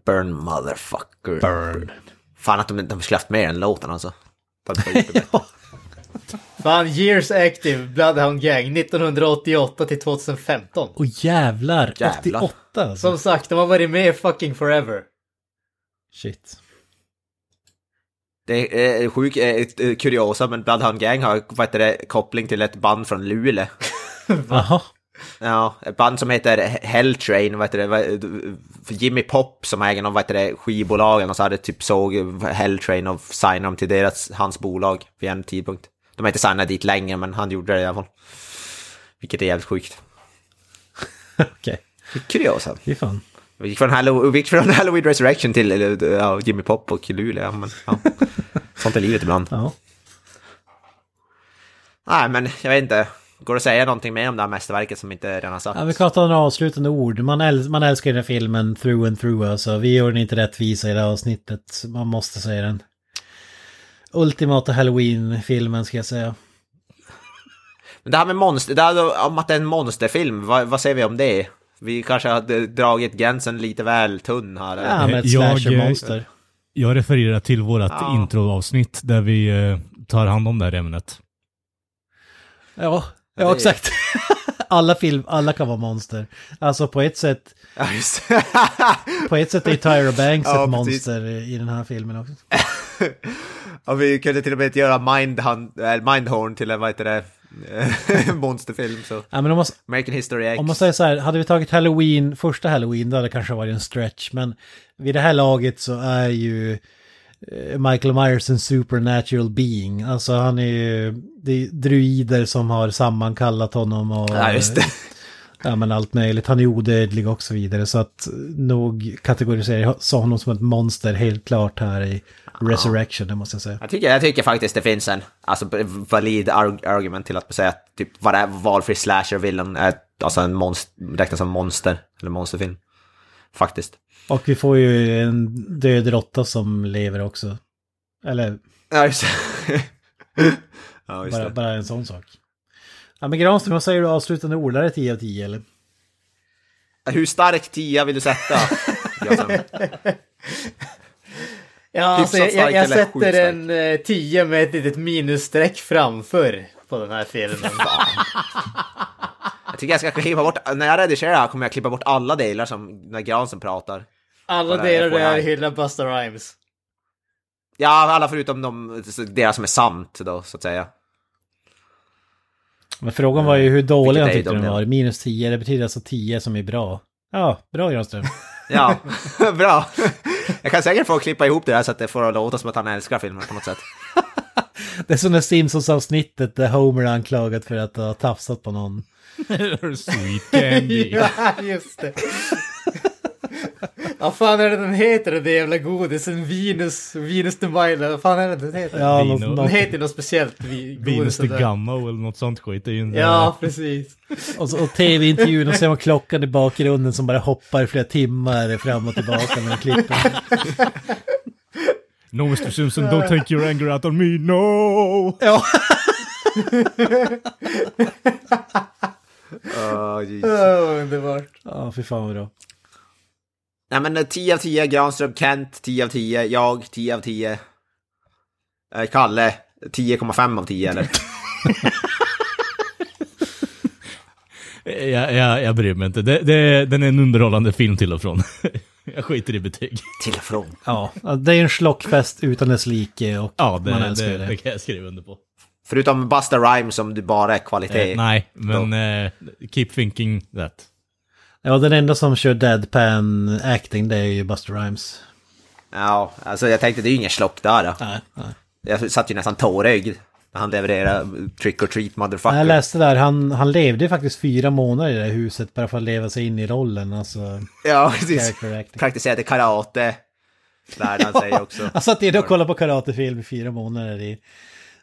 Burn motherfucker. Burn. Fan att de, de skulle haft med den låten alltså. Fan, Years Active, Bloodhound Gang, 1988 till 2015. Och jävlar, Jävlar. 88 alltså. Som sagt, de har varit med fucking forever. Shit. Det är sjukt eh, kuriosa, men Bloodhound Gang har vad heter det, koppling till ett band från Luleå. Jaha. Ja, ett band som heter Helltrain, vad heter det, Jimmy Pop som äger någon, vad heter det, skivbolagen och så hade typ såg Helltrain och signade dem till deras, hans bolag vid en tidpunkt. De har inte signat dit längre, men han gjorde det i alla fall. Vilket är jävligt sjukt. Okej, Kuriosa. fy fan. Vi gick från Halloween, vi gick från Halloween Resurrection till ja, Jimmy Pop och Luleå. Ja, men, ja. Sånt är livet ibland. Ja. Nej, men jag vet inte. Går det att säga någonting mer om det här mästerverket som inte redan sagt? Ja, vi ta några avslutande ord. Man, äl man älskar den här filmen through and through. Alltså, vi gör den inte rättvisa i det här avsnittet. Man måste säga den. Ultimata Halloween-filmen ska jag säga. Men det här med monster, det här om att det är en monsterfilm, vad, vad säger vi om det? Vi kanske hade dragit gränsen lite väl tunn här. Ja, med ett Jag, slasher-monster. Jag refererar till vårt Ja. introavsnitt där vi eh, tar hand om det här ämnet. Ja, Ja, exakt. alla film, alla kan vara monster. Alltså på ett sätt, Ja, just på ett sätt är Tyra Banks Ja, ett precis. monster i den här filmen också. Och vi kunde till och med göra äh, Mindhorn till en, vad heter det, monsterfilm. Så. Ja, men om man, American History X. om man säger så här, hade vi tagit Halloween, första Halloween, då hade det kanske varit en stretch. Men vid det här laget så är ju eh, Michael Myers en supernatural being. Alltså han är ju, det är druider som har sammankallat honom och... Ja, just det. Ja men allt möjligt, han är odödlig och så vidare. Så att nog kategoriserar jag så honom som ett monster helt klart här i Resurrection, det måste jag säga. Jag tycker, jag tycker faktiskt det finns en alltså, valid arg- argument till att säga att typ, vad är, valfri slasher villain är alltså en monster, räknas som monster, eller monsterfilm. Faktiskt. Och vi får ju en död råtta som lever också. Eller Ja, just det. ja, just bara, det. bara en sån sak. Ja men Granström, vad säger du avslutande ord? Är det 10 av 10 eller? Hur stark tia vill du sätta? Ja, alltså, jag, jag, jag sätter en eh, 10 med ett litet minusstreck framför på den här filmen. Jag tycker jag ska klippa bort, när jag redigerar det här kommer jag klippa bort alla delar som när Gransen pratar. Alla Bara delar där jag hyllar Busta Rhymes. Ja, alla förutom de, deras som är sant då, så att säga. Men frågan var ju hur dålig han tyckte de den var. Minus 10, det betyder alltså 10 som är bra. Ja, bra Granström. Ja, bra. Jag kan säkert få klippa ihop det här så att det får låta som att han älskar filmen på något sätt. Det är som det Simpsons-avsnittet där Homer är anklagad för att ha tafsat på någon. Sweet candy. ja, just det. Vad fan är det den heter den där jävla godisen? Venus, Venus de Milo, vad fan är det den heter? Ja, Vino. något, Den något. heter något speciellt. vi- Venus the där. Gamma eller något sånt skit. Det är ju en, Ja, precis. Och, så, och tv-intervjun och så ser man klockan i bakgrunden som bara hoppar i flera timmar fram och tillbaka med klippen. No Mr Simpson, don't take your anger out on me, no! Ja. Uh, Åh, underbart. Ja, fy fan vad bra. Nej men eh, 10 av 10, Granström, Kent 10 av 10, jag 10 av 10. Eh, Kalle 10,5 av 10 eller? Jag, jag, jag bryr mig inte. Det, det, den är en underhållande film till och från. jag skiter i betyg. Till och från. Ja, det är en slockfest utan dess like och Ja, det, man det, älskar det, det. kan jag skriva under på. Förutom Busta Rhymes som du bara är kvalitet. Eh, nej, men eh, keep thinking that. Ja, den enda som kör deadpan acting det är ju Buster Rhymes. Ja, alltså jag tänkte det är ju ingen slock där då. Nej, nej. Jag satt ju nästan tårögd när han levererade Trick or Treat Motherfucker. Jag läste där, han, han levde faktiskt fyra månader i det här huset bara för att leva sig in i rollen. Alltså, Ja, precis. Praktiserade karate. Lärde han sig också. Han satt inne och kollade på karatefilm i fyra månader i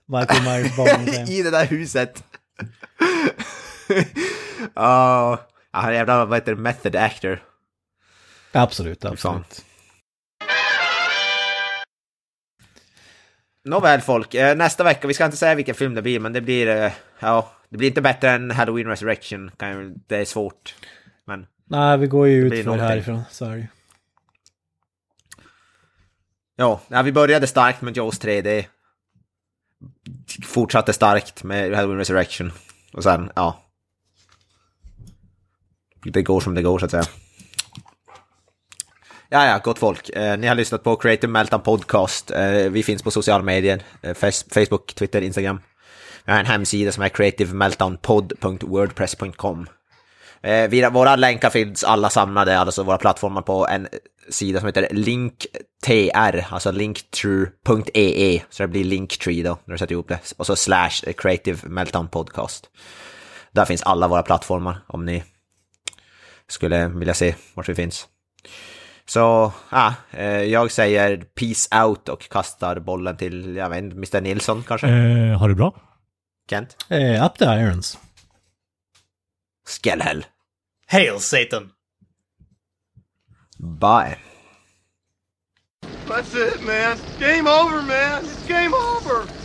Michael Myers. I det där huset. Ja, han är jävla, vad heter det, method actor. Absolut, Fan. absolut. Nåväl folk, eh, nästa vecka, vi ska inte säga vilken film det blir, men det blir, eh, ja, det blir inte bättre än Halloween Resurrection. Det är svårt. Men Nej, vi går ju ut för härifrån. Så är det ja, ja, vi började starkt med Jaws 3D. Fortsatte starkt med Halloween Resurrection. Och sen, ja. Det går som det går så att säga. Ja, ja, gott folk. Eh, ni har lyssnat på Creative Meltdown Podcast. Eh, vi finns på sociala medier. Eh, Facebook, Twitter, Instagram. Vi har en hemsida som är creativemeltdownpod.wordpress.com. Eh, vi, våra länkar finns alla samlade, alltså våra plattformar på en sida som heter linktr, alltså linktrue.ee, e. så det blir linktree då, när du sätter ihop det. Och så slash creative meltdown podcast. Där finns alla våra plattformar om ni skulle vilja se vart vi finns. Så, ja, eh, jag säger peace out och kastar bollen till, jag vet inte, Mr Nilsson kanske? Eh, har du bra? Kent? Eh, up the irons. Skellhäll. Hail Satan! Bye. That's it, man. Game over, man. It's game over.